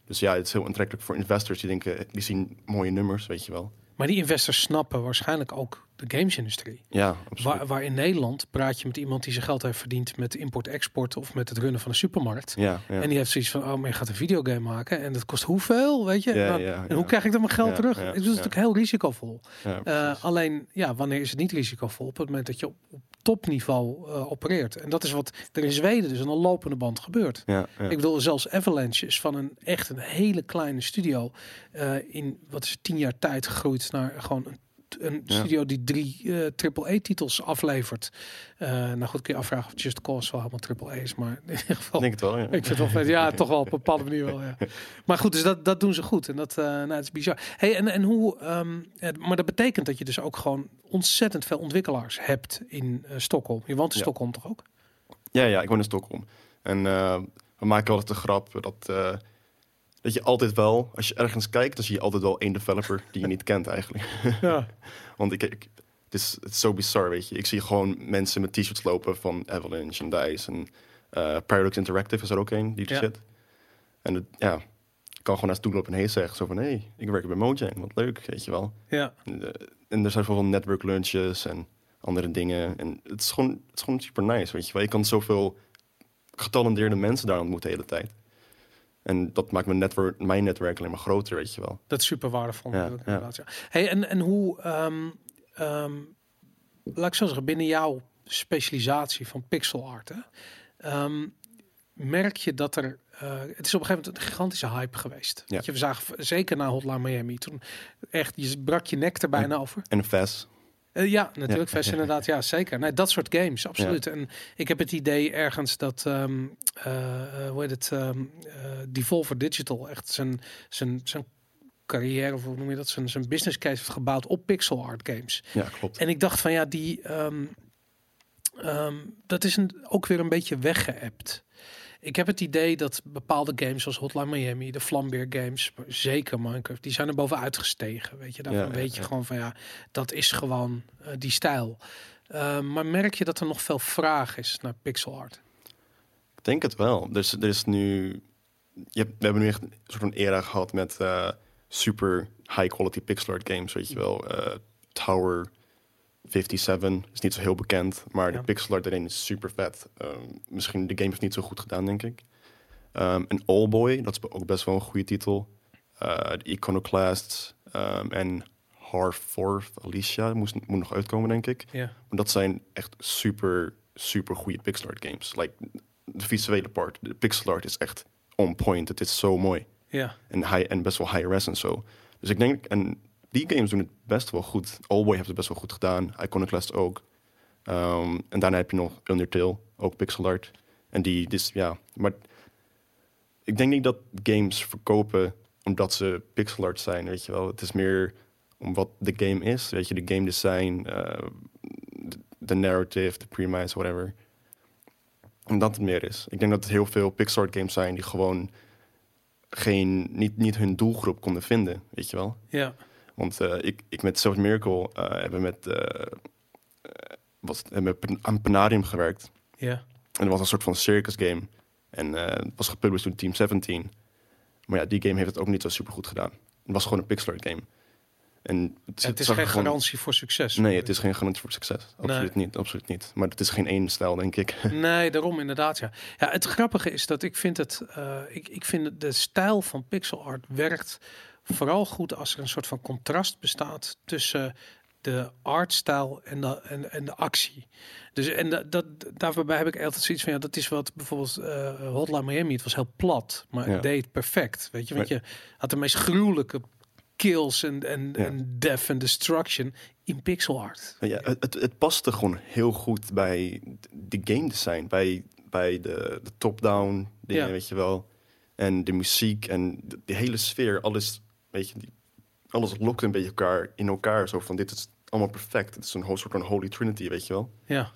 Dus ja, het is heel aantrekkelijk voor investors die denken, die zien mooie nummers, weet je wel. Maar die investors snappen waarschijnlijk ook de gamesindustrie. Ja. Waar, waar in Nederland praat je met iemand die zijn geld heeft verdiend met import-export of met het runnen van een supermarkt. Ja, ja. En die heeft zoiets van, oh, maar je gaat een videogame maken en dat kost hoeveel, weet je? Ja, Nou, en hoe krijg ik dan mijn geld terug? dat is natuurlijk heel risicovol. Eh, alleen, ja, wanneer is het niet risicovol? Op het moment dat je op, op topniveau eh, opereert. En dat is wat er in Zweden dus aan een lopende band gebeurt. Ik bedoel, zelfs Avalanche is van een echt een hele kleine studio eh, in, wat is het, tien jaar tijd gegroeid naar gewoon een, een Ja. studio die drie eh triple-A-titels aflevert. Eh, nou goed, kun je afvragen of Just Cause wel helemaal triple-A is, maar in ieder geval... Ik denk het wel, ja. Ik vind het wel. Ja, toch wel op een bepaalde manier wel. Ja. Maar goed, dus dat, dat doen ze goed. En dat, eh nou, het is bizar. Hey, en, en hoe, ehm, eh, maar dat betekent dat je dus ook gewoon ontzettend veel ontwikkelaars hebt in Stockholm. Je woont in Ja. Stockholm toch ook? Ja, ja, ik woon in Stockholm. En we maken altijd de grap dat, dat je altijd wel, als je ergens kijkt, dan zie je altijd wel één developer die je niet kent eigenlijk. Ja. Want ik, ik, het, is, het is zo bizar, weet je. Ik zie gewoon mensen met t-shirts lopen van Avalanche en DICE. En eh, Paradox Interactive is er ook een die er Ja. zit. En het, ja, ik kan gewoon naast lopen en hey zeggen. Zo van, hé, hey, ik werk bij Mojang, wat leuk, weet je wel. Ja. En, eh, en er zijn zoveel network lunches en andere dingen. En het is gewoon, het is gewoon super nice, weet je wel. Je kan zoveel getalenteerde mensen daar ontmoeten de hele tijd. En dat maakt mijn netwerk, mijn netwerk alleen maar groter, weet je wel. Dat is super waardevol. Ja. Hey, en, en hoe, ehm, laat ik zo zeggen, binnen jouw specialisatie van pixel art, hè, ehm, merk je dat er, eh, het is op een gegeven moment een gigantische hype geweest. Ja. Weet je, we zagen zeker na Hotline Miami, toen echt, je brak je nek er bijna over. En VES, Eh, ja, natuurlijk. Vest inderdaad. Ja, zeker. Nee, dat soort games, absoluut. En ik heb het idee ergens dat, ehm eh, eh, hoe heet het, eh, Devolver Digital echt zijn, zijn, zijn carrière, of hoe noem je dat, zijn, zijn business case heeft gebouwd op pixel art games. ja, klopt. En ik dacht van ja, die, ehm, dat is een, ook weer een beetje weggeëpt. Ik heb het idee dat bepaalde games zoals Hotline Miami, de Flambeer games, zeker Minecraft, die zijn er bovenuit gestegen. Weet je, daarvan Ja, weet je gewoon van ja, dat is gewoon eh, die stijl. Ehm, maar merk je dat er nog veel vraag is naar pixel art? Ik denk het wel. Dus er is nu. Je hebt, we hebben nu echt een soort van era gehad met eh, super high quality pixel art games, weet je wel. Eh, Tower 57 is niet zo heel bekend, maar Ja. de pixel art erin is super vet. Ehm, misschien de game is niet zo goed gedaan, denk ik. Ehm en Allboy, dat is ook best wel een goede titel. Eh de Iconoclasts ehm, en Harforth Alicia moest, moet nog uitkomen, denk ik. Ja, Maar dat zijn echt super, super goede pixel art games. Like, de visuele part, de pixel art is echt on point. Het is zo mooi. ja, En, high, en best wel high res en zo. Dus ik denk, en die games doen het best wel goed. Allboy heeft het best wel goed gedaan. Iconoclast ook. Ehm, en daarna heb je nog Undertale, ook pixel art. En die, dus ja, maar ik denk niet dat games verkopen omdat ze pixel art zijn, weet je wel. Het is meer om wat de game is, weet je, de game design, eh, de, narrative, de premise, whatever. En dat het meer is. Ik denk dat er heel veel pixel art games zijn die gewoon geen, niet, niet hun doelgroep konden vinden, weet je wel. ja, Want eh, ik, ik met Self Miracle eh, hebben met, eh, was, hebben aan Panarium gewerkt. ja. En dat was een soort van circus game. En het was gepubliceerd door Team 17. Maar ja, die game heeft het ook niet zo super goed gedaan. Het was gewoon een pixel art game. En het, Het is geen gewoon- garantie voor succes. Nee, het is geen garantie voor succes. Absoluut Nee. niet, absoluut niet. Maar het is geen één stijl, denk ik. Nee, daarom inderdaad. Ja. ja, het grappige is dat ik vind het, ik, ik vind de stijl van pixel art werkt vooral goed als er een soort van contrast bestaat tussen de artstijl en de, en, en de actie. Dus en dat, dat, daarbij heb ik altijd zoiets van, ja, dat is wat bijvoorbeeld eh Hotline Miami, het was heel plat, maar Ja. het deed perfect, weet je. Want je had de meest gruwelijke kills en, en, Ja. en death en destruction in pixel art. Ja, het, het, het paste gewoon heel goed bij de game design, bij, bij de, de top-down dingen, Ja. weet je wel. En de muziek en de, de hele sfeer, alles, weet je, die, alles lokt een beetje elkaar in elkaar. Zo van, dit is allemaal perfect. Het is een soort van holy trinity, weet je wel. Ja.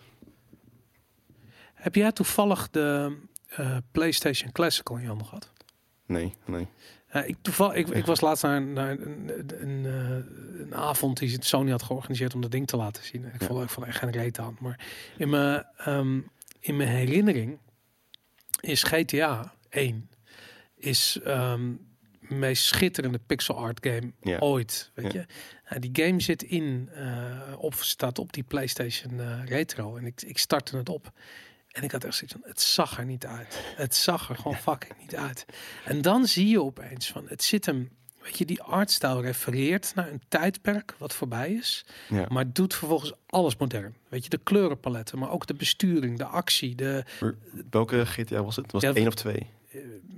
Heb jij toevallig de eh, PlayStation Classical in je handen gehad? Nee, nee. Ik, toeval, ik, ik was laatst naar, naar een, een, een, eh, een avond die Sony had georganiseerd om dat ding te laten zien. Ik Ja. vond, ik vond er echt geen reet aan. Maar in mijn, ehm, in mijn herinnering is GTA 1 is ehm meest schitterende pixel art game Ja. ooit. Weet Ja. je? Nou, die game zit in, eh, op, staat op die PlayStation eh, Retro. En ik, ik startte het op. En ik had echt zoiets van, het zag er niet uit. Het zag er gewoon fucking niet uit. En dan zie je opeens van, het zit hem, weet je, die artstyle refereert naar een tijdperk wat voorbij is. Ja. Maar doet vervolgens alles modern. Weet je, de kleurenpaletten, maar ook de besturing, de actie. De, welke GTA was het? Was het één of twee?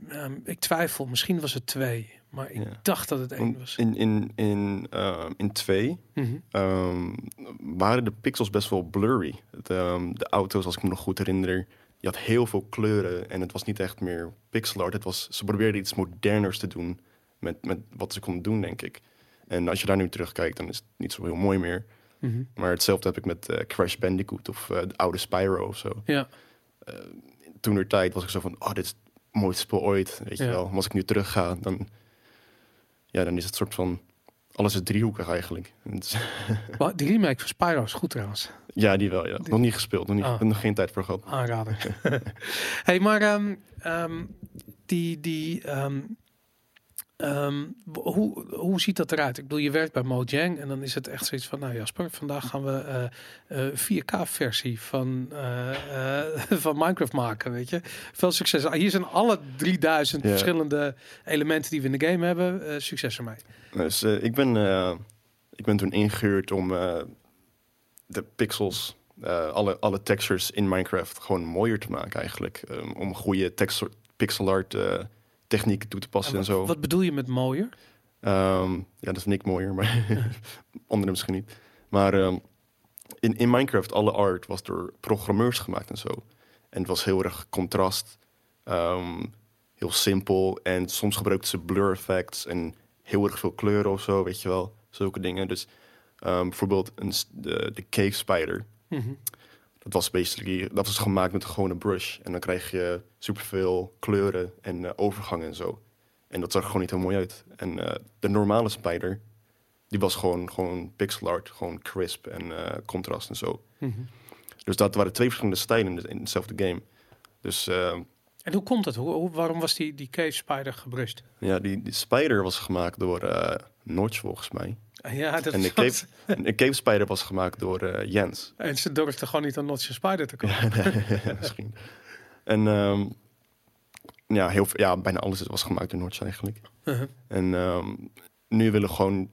Ehm, ik twijfel, misschien was het twee. Maar ik Ja. dacht dat het één was. In, in, in, eh, in twee Mhm. ehm, waren de pixels best wel blurry. Het, ehm, de auto's, als ik me nog goed herinner, je had heel veel kleuren en het was niet echt meer pixel art. Het was, ze probeerden iets moderners te doen met, met wat ze konden doen, denk ik. En als je daar nu terugkijkt, dan is het niet zo heel mooi meer. Mhm. Maar hetzelfde heb ik met eh, Crash Bandicoot of eh, de oude Spyro of zo. Ja, Toen er tijd was ik zo van, oh, dit is mooiste spel ooit, weet je wel. Maar als ik nu terug ga, dan, ja, dan is het soort van, alles is driehoekig eigenlijk. Is- maar die remake van Spyro is goed trouwens. Ja, die wel. Ja. Nog niet gespeeld, nog, niet, Ah. nog geen tijd voor gehad. aanrader. hey, maar ehm, die, die, ehm, ehm, hoe, hoe ziet dat eruit? Ik bedoel, je werkt bij Mojang en dan is het echt zoiets van, nou Jasper, vandaag gaan we eh, eh, 4K-versie van, eh, eh, van Minecraft maken, weet je. Veel succes. Ah, Hier zijn alle 3000 Ja. verschillende elementen die we in de game hebben. Eh, succes ermee. Dus eh, ik, ben, eh, ik ben toen ingehuurd om eh, de pixels, eh, alle, alle textures in Minecraft gewoon mooier te maken eigenlijk. Um, om goede texture, pixel art eh, technieken toe te passen en, wat, zo. wat bedoel je met mooier? Ehm, ja, dat vind ik mooier, maar anderen misschien niet. Maar ehm, in, in Minecraft, alle art was door programmeurs gemaakt en zo. En het was heel erg contrast, ehm, heel simpel. En soms gebruikten ze blur effects en heel erg veel kleuren of zo, weet je wel. Zulke dingen. Dus bijvoorbeeld een, de, de cave spider. Mhm. Dat was basically, dat was gemaakt met een gewone brush. En dan krijg je superveel kleuren en eh, overgangen en zo. En dat zag er gewoon niet heel mooi uit. En eh, de normale spider, die was gewoon, gewoon pixel art, gewoon crisp en eh, contrast en zo. Mhm. Dus dat waren twee verschillende stijlen in, de- in hetzelfde game. Dus eh, En hoe komt het? Hoe, hoe- waarom was die, die cave spider gebrust? ja, die, die spider was gemaakt door Notch volgens mij. Ja, dat En de cave spider was gemaakt door eh, Jens. En ze durfde gewoon niet aan Notch Spider te komen. Misschien. En ehm, ja, heel, ja, bijna alles was gemaakt door Notch eigenlijk. Uh-huh. En ehm, nu willen we gewoon...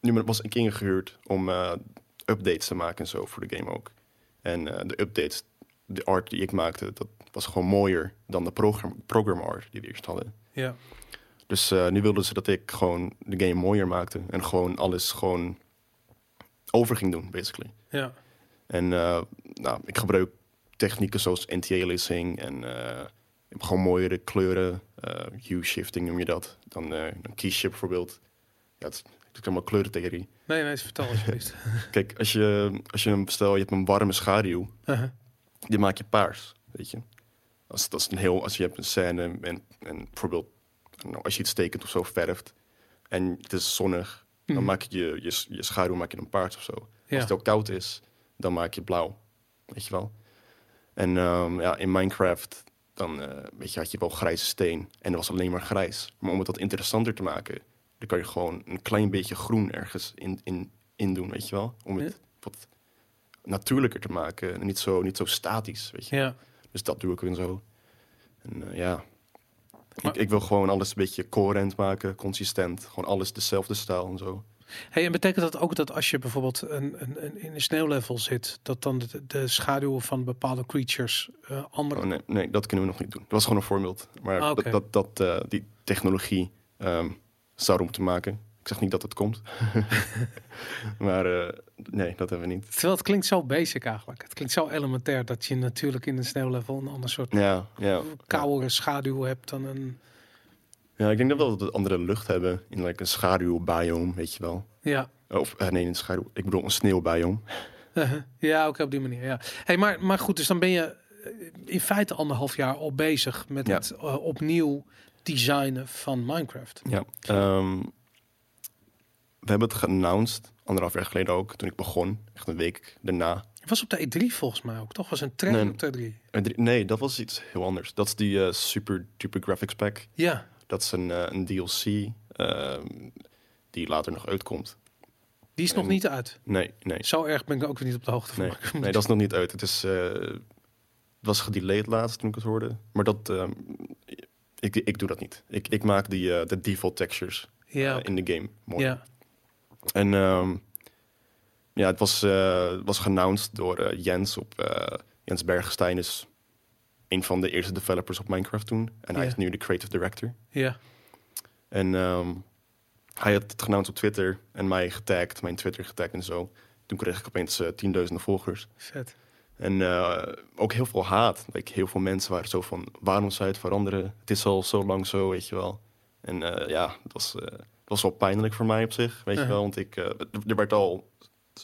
Nu was ik ingehuurd om eh, updates te maken en zo voor de game ook. En eh, de updates, de art die ik maakte, dat was gewoon mooier dan de program, program art die we eerst hadden. Ja. Dus eh, nu wilden ze dat ik gewoon de game mooier maakte. En gewoon alles gewoon over ging doen, basically. Ja. En eh, nou, ik gebruik technieken zoals anti-aliasing en eh, ik heb gewoon mooiere kleuren. eh hue shifting noem je dat. Dan eh een keyshift bijvoorbeeld. Ja, het is natuurlijk allemaal kleurentheorie. Nee, nee, vertel alsjeblieft. Kijk, als je, als je een, stel je hebt een warme schaduw, Uh-huh. die maak je paars, weet je. Als, dat is een heel, als je hebt een scène en, en bijvoorbeeld als je iets tekent of zo verft en het is zonnig, dan Mhm. maak je je, je je schaduw maak je dan paars of zo. Ja. Als het ook koud is, dan maak je blauw. Weet je wel? En ehm, ja, in Minecraft, dan eh, weet je, had je wel grijze steen. En dat was alleen maar grijs. Maar om het wat interessanter te maken, dan kan je gewoon een klein beetje groen ergens in, in, in doen, weet je wel? Om het wat natuurlijker te maken en niet zo, niet zo statisch, weet je. Ja. Dus dat doe ik en zo. En eh, ja, Maar- ik, ik wil gewoon alles een beetje coherent maken, consistent. Gewoon alles dezelfde stijl en zo. Hey, en betekent dat ook dat als je bijvoorbeeld een, een, een, in een sneeuwlevel zit, dat dan de, de schaduwen van bepaalde creatures eh, andere... Oh, nee, nee, dat kunnen we nog niet doen. Dat was gewoon een voorbeeld. Maar Ah, dat, dat, dat, eh, die technologie ehm zouden moeten maken. Ik zeg niet dat het komt. maar eh, nee, dat hebben we niet. Terwijl het klinkt zo basic eigenlijk. Het klinkt zo elementair dat je natuurlijk in een sneeuwlevel een ander soort Ja, ja. koudere schaduw hebt dan een... Ja, ik denk dat we wat andere lucht hebben in like, een schaduwbiome, weet je wel. Ja, Of eh, nee, een schaduw. Ik bedoel een sneeuwbiome. ja ook op die manier. Ja. Hey, maar, maar goed, dus dan ben je eh, in feite anderhalf jaar al bezig met Ja. het opnieuw designen van Minecraft. Ja. Ehm, we hebben het geannounced, anderhalf jaar geleden ook, toen ik begon. Echt een week daarna. Het was op de E3 volgens mij ook, toch? Was een trailer Nee. op de E3. Eh, drie- Nee, dat was iets heel anders. Dat is die eh, super duper graphics pack. Ja, Dat is een, eh, een DLC ehm, die later nog uitkomt. die is nog niet uit. Nee, nee. Zo erg ben ik ook weer niet op de hoogte van. Nee, nee, dat is nog niet uit. Het is, eh, was gedelayed laatst toen ik het hoorde. Maar dat, ehm, ik, ik doe dat niet. Ik, ik maak die, de default textures Ja, in de game mooi. ja. En ehm, ja, het was, eh was geannounced door eh, Jens op eh, Jens Bergestein is een van de eerste developers op Minecraft toen. En hij Ja. is nu de creative director. ja. En ehm, hij had het geannounced op Twitter en mij getagd, mijn Twitter getagd en zo. Toen kreeg ik opeens tienduizenden volgers. Vet. En ook heel veel haat. Like, heel veel mensen waren zo van, waarom zou je het veranderen? Het is al zo lang zo, weet je wel. En ja, het was, was wel pijnlijk voor mij op zich, weet Uh-huh. je wel. Want ik, eh, er werd al,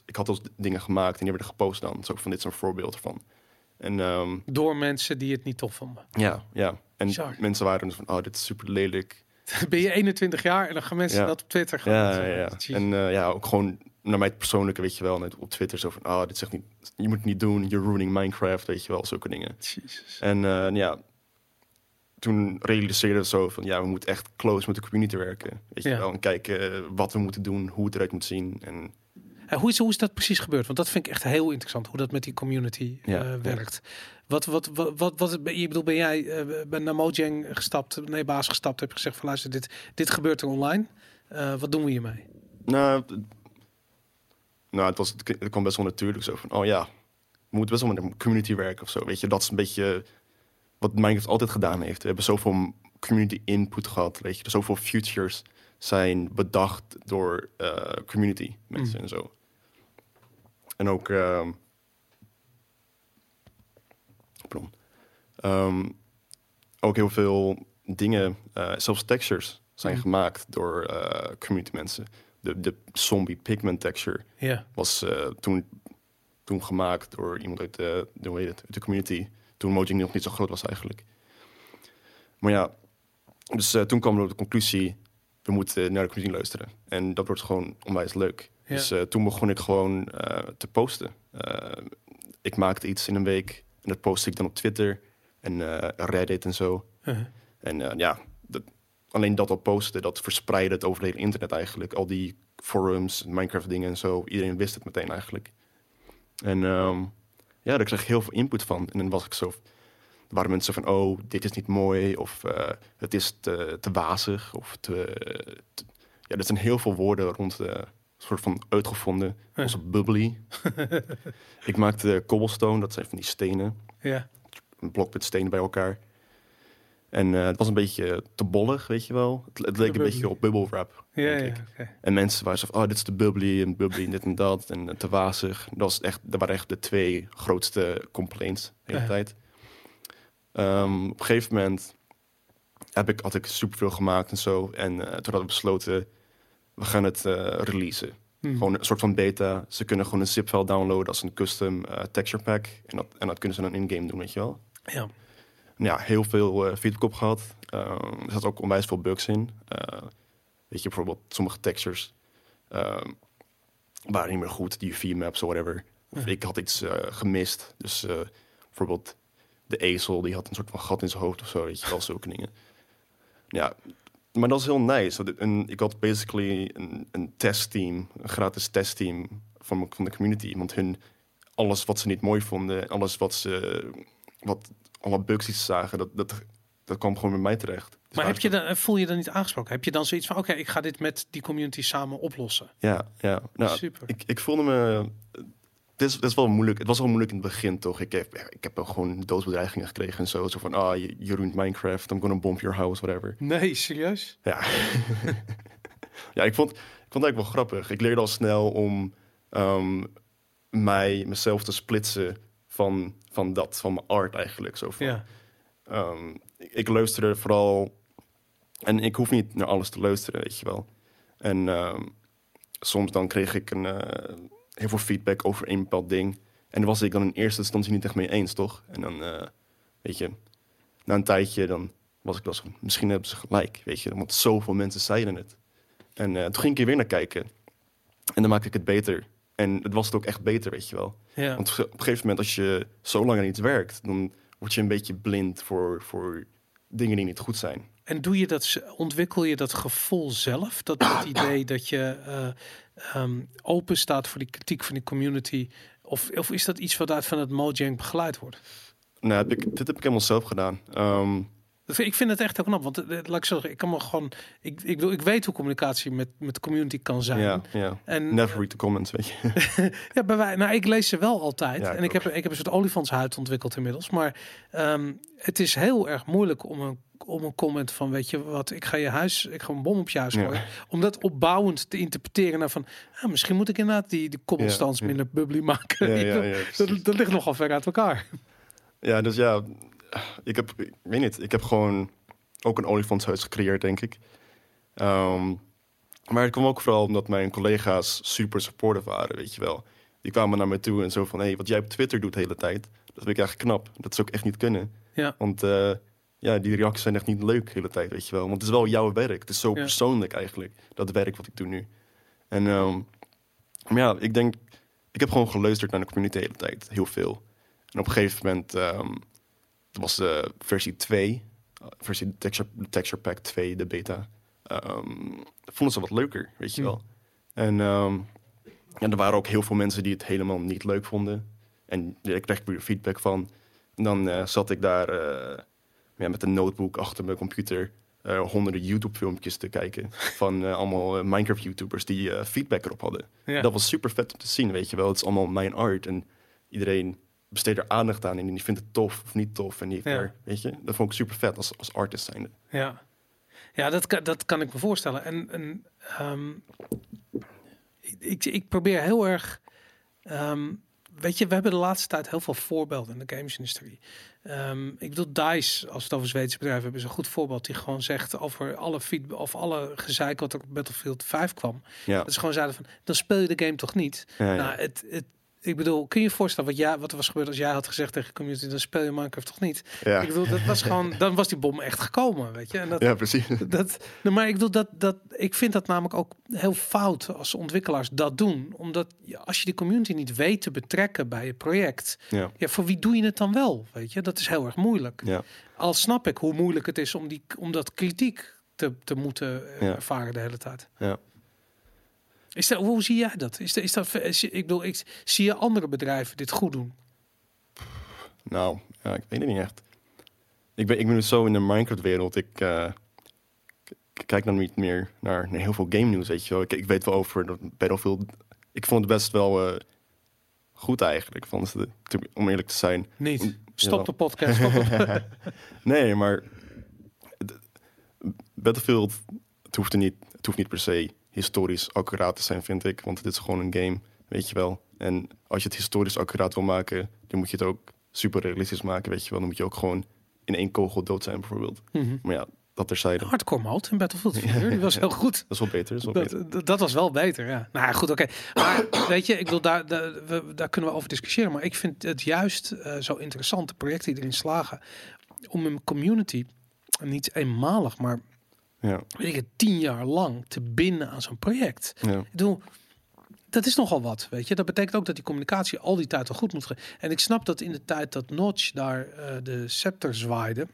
ik had al dingen gemaakt en die werden gepost dan. Zo van, dit is een voorbeeld ervan. En ehm, Door mensen die het niet tof vonden. ja, ja. En mensen waren dus van, oh, dit is super lelijk. ben je 21 jaar en dan gaan mensen Ja. dat op Twitter gaan. Ja, ja, ja. Jeez. En eh, ja, ook gewoon naar mij het persoonlijke, weet je wel. Net op Twitter zo van, ah, dit zegt niet, je moet het niet doen. You're ruining Minecraft, weet je wel, zulke dingen. Jezus. En eh, ja, toen realiseerde we zo van, ja, we moeten echt close met de community werken. Weet je Ja. wel, en kijken eh, wat we moeten doen, hoe het eruit moet zien. En En hoe, is, hoe is dat precies gebeurd? Want dat vind ik echt heel interessant, hoe dat met die community Ja, eh, werkt. Wat, wat, wat, wat, wat, je bedoel, ben jij eh, ben naar Mojang gestapt, je baas gestapt, heb je gezegd van luister, dit, dit gebeurt er online. Wat doen we hiermee? nou, nou het, was, het, het kwam best wel natuurlijk zo van, oh ja, we moeten best wel met de community werken of zo. Weet je, dat is een beetje wat Minecraft altijd gedaan heeft. We hebben zoveel community input gehad, weet je. Zoveel futures zijn bedacht door eh, community mensen Mm. en zo. En ook, ehm pardon. Ehm, ook heel veel dingen, eh, zelfs textures, zijn Mm. gemaakt door eh, community mensen. De, de zombie pigment texture was toen, toen gemaakt door iemand uit de, de, hoe heet het, uit de community. Toen Mojang nog niet zo groot was eigenlijk. Maar ja, dus eh, toen kwam we op de conclusie, we moeten naar de community luisteren. En dat wordt gewoon onwijs leuk. Ja. Dus eh, toen begon ik gewoon eh, te posten. Ik maakte iets in een week en dat postte ik dan op Twitter en Reddit en zo. Uh, En ja, dat, alleen dat al posten, dat verspreidde het over het hele internet eigenlijk. Al die forums, Minecraft dingen en zo. Iedereen wist het meteen eigenlijk. En ehm, ja, daar kreeg ik heel veel input van. En dan was ik zo... Waren mensen van, oh, dit is niet mooi. Of eh, het is te, te wazig. Of te, te- Ja, er zijn heel veel woorden rond de soort van uitgevonden. Zoals bubbly. ik maakte cobblestone, dat zijn van die stenen ja, een blok met stenen bij elkaar. En eh, het was een beetje te bollig, weet je wel. Het, het leek een beetje op bubble wrap. ja, denk ja. En mensen waren zo van, oh, dit is de bubbly en bubbly en dit en dat. En eh, te wazig. Dat, was echt, dat waren echt de twee grootste complaints de hele Ja. tijd. Ehm, op een gegeven moment heb ik, had ik superveel gemaakt en zo. En eh, toen hadden we besloten, we gaan het releasen. Hm. Gewoon een soort van beta. Ze kunnen gewoon een zip-file downloaden als een custom texture pack. En dat, en dat kunnen ze dan in-game doen, weet je wel. Ja, Ja, heel veel eh, feedback op gehad. Ehm, er zat ook onwijs veel bugs in. Eh, weet je, bijvoorbeeld sommige textures waren niet meer goed. Die V-maps of whatever. Of Ja. ik had iets eh, gemist. Dus eh, bijvoorbeeld de ezel, die had een soort van gat in zijn hoofd of zo. Weet je wel, zulke dingen. Ja, maar dat is heel nice. Een- ik had basically een, een testteam, een gratis testteam van, van de community. Want hun, alles wat ze niet mooi vonden, alles wat ze, wat, alle bugs ze zagen, dat, dat dat kwam gewoon bij mij terecht. Dus Maar heb je dan, voel je dan niet aangesproken? Heb je dan zoiets van, oké, ik ga dit met die community samen oplossen? Ja, ja. Nou, Super. ik, ik voelde me... Het is, het is wel moeilijk. Het was wel moeilijk in het begin, toch? Ik heb, ik heb gewoon doodsbedreigingen gekregen en zo. Zo van, ah, je, je ruint Minecraft, I'm gonna bomb your house, whatever. Nee, serieus? Ja. ja, ik vond, ik vond het eigenlijk wel grappig. Ik leerde al snel om ehm, mij, mezelf te splitsen van, van dat, van mijn art eigenlijk. Zo van, Ja. Ehm, ik, ik luisterde vooral. En ik hoef niet naar alles te luisteren, weet je wel. En ehm, soms dan kreeg ik een, eh, heel veel feedback over een bepaald ding. En daar was ik dan in eerste instantie niet echt mee eens, toch? En dan, eh, weet je, na een tijdje dan was ik wel zo, misschien hebben ze gelijk, weet je. Want zoveel mensen zeiden het. En eh, toen ging ik er weer naar kijken. En dan maakte ik het beter. En het was het ook echt beter, weet je wel. Ja. Want op een gegeven moment, als je zo lang aan iets werkt, dan word je een beetje blind voor, voor dingen die niet goed zijn. En doe je dat, ontwikkel je dat gevoel zelf? Dat, dat idee dat je eh, ehm, open staat voor die kritiek van die community? Of, of is dat iets wat uit van het Mojang begeleid wordt? Nou, heb ik, dit heb ik helemaal zelf gedaan. Ehm, Ik vind het echt heel knap, want eh, laat ik zeggen, ik kan me gewoon, ik, ik, bedoel, ik weet hoe communicatie met, met de community kan zijn. ja, ja. En Never read the comments, weet je. ja, bij wij, nou, ik lees ze wel altijd. Ja, en ik heb, ik heb een soort olifantshuid ontwikkeld inmiddels. Maar ehm, het is heel erg moeilijk om een, om een comment van, weet je wat, ik ga je huis, ik ga een bom op je huis Ja. gooien. Om dat opbouwend te interpreteren naar van, ah, misschien moet ik inderdaad die, die ja. minder bubbly maken. Dat, dat ligt nogal ver uit elkaar. Ja, dus ja, ik heb, ik weet niet, ik heb gewoon ook een olifantshuis gecreëerd, denk ik. Ehm, maar het kwam ook vooral omdat mijn collega's super supportive waren, weet je wel. Die kwamen naar me toe en zo van, hé, hey, wat jij op Twitter doet de hele tijd, dat vind ik eigenlijk knap. Dat zou ik echt niet kunnen. Ja. Want eh, ja, die reacties zijn echt niet leuk de hele tijd, weet je wel. Want het is wel jouw werk. Het is zo Ja. persoonlijk eigenlijk, dat werk wat ik doe nu. En ehm, maar ja, ik denk, ik heb gewoon geluisterd naar de community de hele tijd, heel veel. En op een gegeven moment, ehm het was de versie 2, eh, versie texture, texture Pack 2, de beta. ehm, vonden ze wat leuker, weet je Hmm. wel. En ehm, ja, er waren ook heel veel mensen die het helemaal niet leuk vonden. En ik kreeg weer feedback van. En dan eh, zat ik daar eh, ja, met een notebook achter mijn computer honderden YouTube-filmpjes te kijken. van allemaal Minecraft-YouTubers die feedback erop hadden. Ja. Dat was super vet om te zien, weet je wel. Het is allemaal mijn art en iedereen besteedt er aandacht aan en die vindt het tof of niet tof. En die heeft Ja. er, weet je, dat vond ik super vet als, als artist zijnde. Ja, ja dat, kan, dat kan ik me voorstellen. En, en ehm, ik, ik, probeer heel erg. ehm, weet je, we hebben de laatste tijd heel veel voorbeelden in de gamesindustrie. Ehm ik bedoel, DICE, als we het over Zweedse bedrijven hebben, is een goed voorbeeld. Die gewoon zegt over alle feedback of alle gezeik wat er op Battlefield 5 kwam. Ja, Dat ze gewoon zeiden van, dan speel je de game toch niet? ja, ja. Nou, het, het, ik bedoel, kun je je voorstellen wat, jij, wat er was gebeurd als jij had gezegd tegen de community, dan speel je Minecraft toch niet? ja. Ik bedoel, dat was gewoon, dan was die bom echt gekomen, weet je? En dat, ja, precies. dat, nou, maar ik bedoel dat, dat ik vind dat namelijk ook heel fout als ontwikkelaars dat doen, omdat je- als je die community niet weet te betrekken bij je project, Ja, ja, voor wie doe je het dan wel? Weet je, dat is heel erg moeilijk. ja. Al snap ik hoe moeilijk het is om die, om dat kritiek te, te moeten Ja. ervaren de hele tijd. ja. Is dat, hoe zie jij dat? Is dat, is dat ik bedoel, ik, zie je andere bedrijven dit goed doen? Nou, ja, ik weet het niet echt. Ik ben, ik ben dus zo in de Minecraft-wereld. Ik, eh, ik kijk dan niet meer naar, naar heel veel game nieuws, weet je wel. Ik, ik weet wel over Battlefield. Ik vond het best wel eh, goed eigenlijk, van te- om eerlijk te zijn. Niet. Stop de podcast. Stop de Nee, maar Battlefield, het hoeft, er niet, het hoeft niet per se historisch accuraat te zijn, vind ik. Want het is gewoon een game, weet je wel. En als je het historisch accuraat wil maken, dan moet je het ook super realistisch maken, weet je wel. Dan moet je ook gewoon in één kogel dood zijn, bijvoorbeeld. Mhm. Maar ja, dat terzijde. Hardcore mode in Battlefield 4, die was heel goed. Dat is wel beter, dat is wel beter. Dat, dat- dat was wel beter, ja. Nou goed, oké. Maar weet je, ik wil daar, daar, we, daar kunnen we over discussiëren. Maar ik vind het juist eh, zo interessant, de projecten die erin slagen, om een community, niet eenmalig, maar Ja, weet ik het, tien jaar lang te binden aan zo'n project. ja, Ik bedoel, dat is nogal wat, weet je. Dat betekent ook dat die communicatie al die tijd al goed moet gaan. En ik snap dat in de tijd dat Notch daar eh, de scepter zwaaide,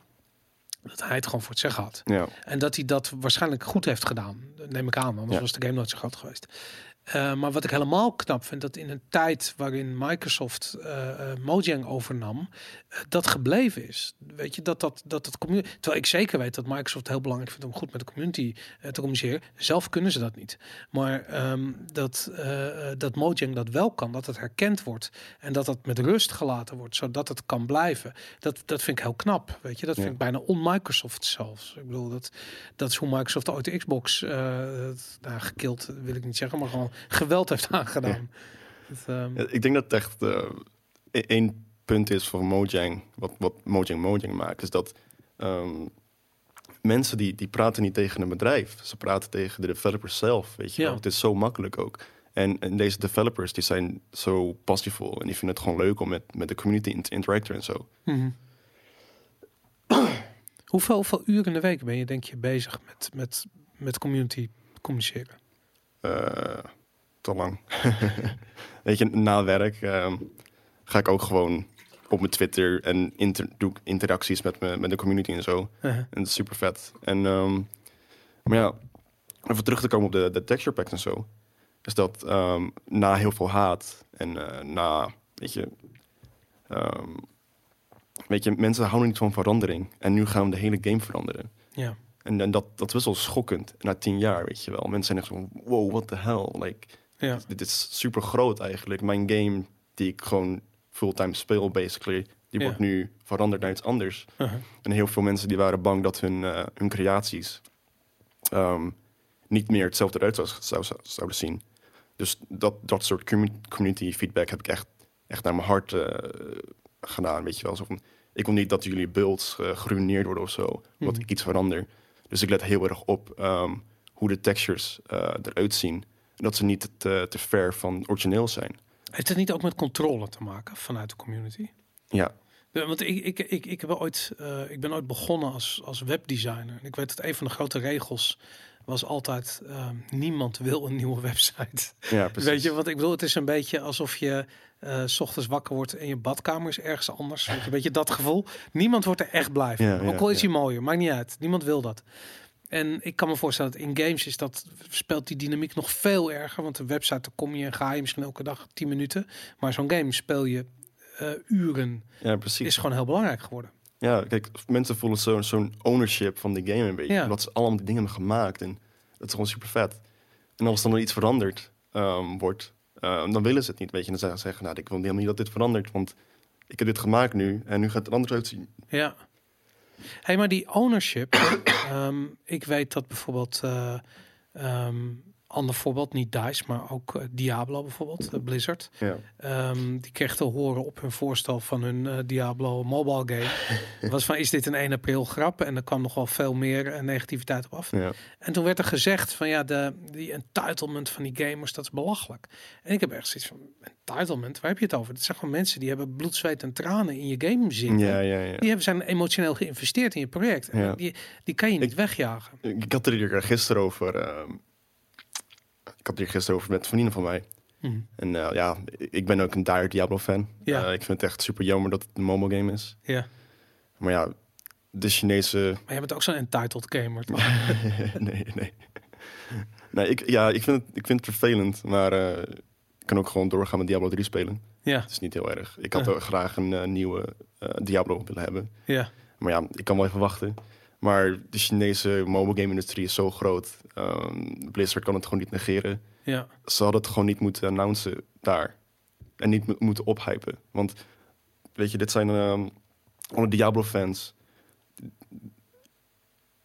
dat hij het gewoon voor het zeggen had. ja. En dat hij dat waarschijnlijk goed heeft gedaan. Neem ik aan, anders Ja. was de game nooit zo groot geweest. Eh, maar wat ik helemaal knap vind, dat in een tijd waarin Microsoft eh, Mojang overnam, dat gebleven is. Weet je, dat dat, dat het community. Terwijl ik zeker weet dat Microsoft heel belangrijk vindt om goed met de community te communiceren. Zelf kunnen ze dat niet. Maar ehm, dat, dat Mojang dat wel kan, dat het herkend wordt en dat dat met rust gelaten wordt, zodat het kan blijven. Dat, dat vind ik heel knap. Weet je, dat Ja. vind ik bijna on-Microsoft zelfs. Ik bedoel, dat, dat is hoe Microsoft ooit de Xbox nou, gekild, wil ik niet zeggen, maar gewoon geweld heeft aangedaan. Dat, ehm, Ja, ik denk dat het echt eh, e- één punt is voor Mojang, wat, wat Mojang Mojang maakt, is dat ehm, mensen die, die praten niet tegen een bedrijf. Ze praten tegen de developers zelf, weet je Ja. wel. Het is zo makkelijk ook. En, en deze developers, die zijn zo passievol en die vinden het gewoon leuk om met, met de community in te interacten en zo. Mhm. hoeveel, hoeveel uren in de week ben je, denk je, bezig met, met, met community communiceren? Eh, te lang. weet je, na werk ehm, ga ik ook gewoon op mijn Twitter en inter, doe ik interacties met, me, met de community en zo. Uh-huh. En dat is super vet. En, ehm, maar ja, even terug te komen op de, de texture packs en zo. Is dat ehm, na heel veel haat en eh, na, weet je, weet je, mensen houden niet van verandering. En nu gaan we de hele game veranderen. Ja. En, en dat, dat is wel schokkend. Na tien jaar, weet je wel. Mensen zijn echt zo, wow, what the hell. Like, Ja. dit is super groot eigenlijk. Mijn game die ik gewoon fulltime speel, basically, die Ja. wordt nu veranderd naar iets anders. Uh-huh. En heel veel mensen die waren bang dat hun, eh, hun creaties ehm, niet meer hetzelfde eruit zou, zou, zou- zouden zien. Dus dat, dat soort commu- community feedback heb ik echt, echt naar mijn hart eh, gedaan. Weet je wel, zo van, ik wil niet dat jullie builds eh, geruineerd worden of zo, omdat Mhm. ik iets verander. Dus ik let heel erg op ehm, hoe de textures eruit zien. En dat ze niet te, te ver van origineel zijn. Heeft het niet ook met controle te maken vanuit de community? Ja, Ja, want ik, ik, ik, ik, heb ooit, eh, ik ben ooit begonnen als, als webdesigner. En ik weet dat een van de grote regels was altijd... ehm, niemand wil een nieuwe website. ja precies. Weet je, wat ik bedoel? Het is een beetje alsof je eh, s ochtends wakker wordt en je badkamer is ergens anders. Weet je, een beetje dat gevoel. Niemand wordt er echt blij van. Ja, Ook al is hij mooier, maakt niet uit. Niemand wil dat. En ik kan me voorstellen dat in games is dat speelt die dynamiek nog veel erger. Want een website, daar kom je en ga je misschien elke dag 10 minuten. Maar zo'n game speel je eh, uren. Ja, precies. Is gewoon heel belangrijk geworden. Ja, kijk, mensen voelen zo'n ownership van de game een beetje. Ja. Omdat ze allemaal die dingen hebben gemaakt. En dat is gewoon super vet. En als dan er iets veranderd ehm, wordt, ehm, dan willen ze het niet. Weet je, dan zeggen ze, nou, ik wil helemaal niet dat dit verandert. Want ik heb dit gemaakt nu en nu gaat het er anders uitzien. Ja. Hey, maar die ownership. ehm, ik weet dat bijvoorbeeld. eh ehm, ander voorbeeld, niet DICE, maar ook eh, Diablo bijvoorbeeld, eh, Blizzard. Ja. Ehm, die kreeg te horen op hun voorstel van hun eh, Diablo mobile game. was van, is dit een 1 april grap? En er kwam nog wel veel meer negativiteit op af. Ja. En toen werd er gezegd van, ja, de, die entitlement van die gamers, dat is belachelijk. En ik heb echt zoiets van, entitlement, waar heb je het over? Dat zijn gewoon mensen die hebben bloed, zweet en tranen in je game zitten. Ja, ja, ja. Die hebben, zijn emotioneel geïnvesteerd in je project. En. Die, die kan je niet Ik- wegjagen. Ik had er hier gisteren over. Ik had er hier gisteren over met vrienden van mij. Mhm. En eh, ja, ik ben ook een dire Diablo-fan. Ja. Eh, ik vind het echt super jammer dat het een mobile game is. Ja. Maar ja, de Chinese Maar je bent ook zo'n entitled gamer. toch? nee, nee. Nee, ik, ja, ik vind, het, ik vind het vervelend, maar eh, ik kan ook gewoon doorgaan met Diablo 3 spelen. ja, Het is niet heel erg. Ik had wel graag een nieuwe Diablo willen hebben. ja. Maar ja, ik kan wel even wachten. Maar de Chinese mobile game industrie is zo groot. Ehm, Blizzard kan het gewoon niet negeren. Ja, Ze hadden het gewoon niet moeten announcen daar. En niet mo- moeten ophypen. Want, weet je, dit zijn alle Diablo-fans.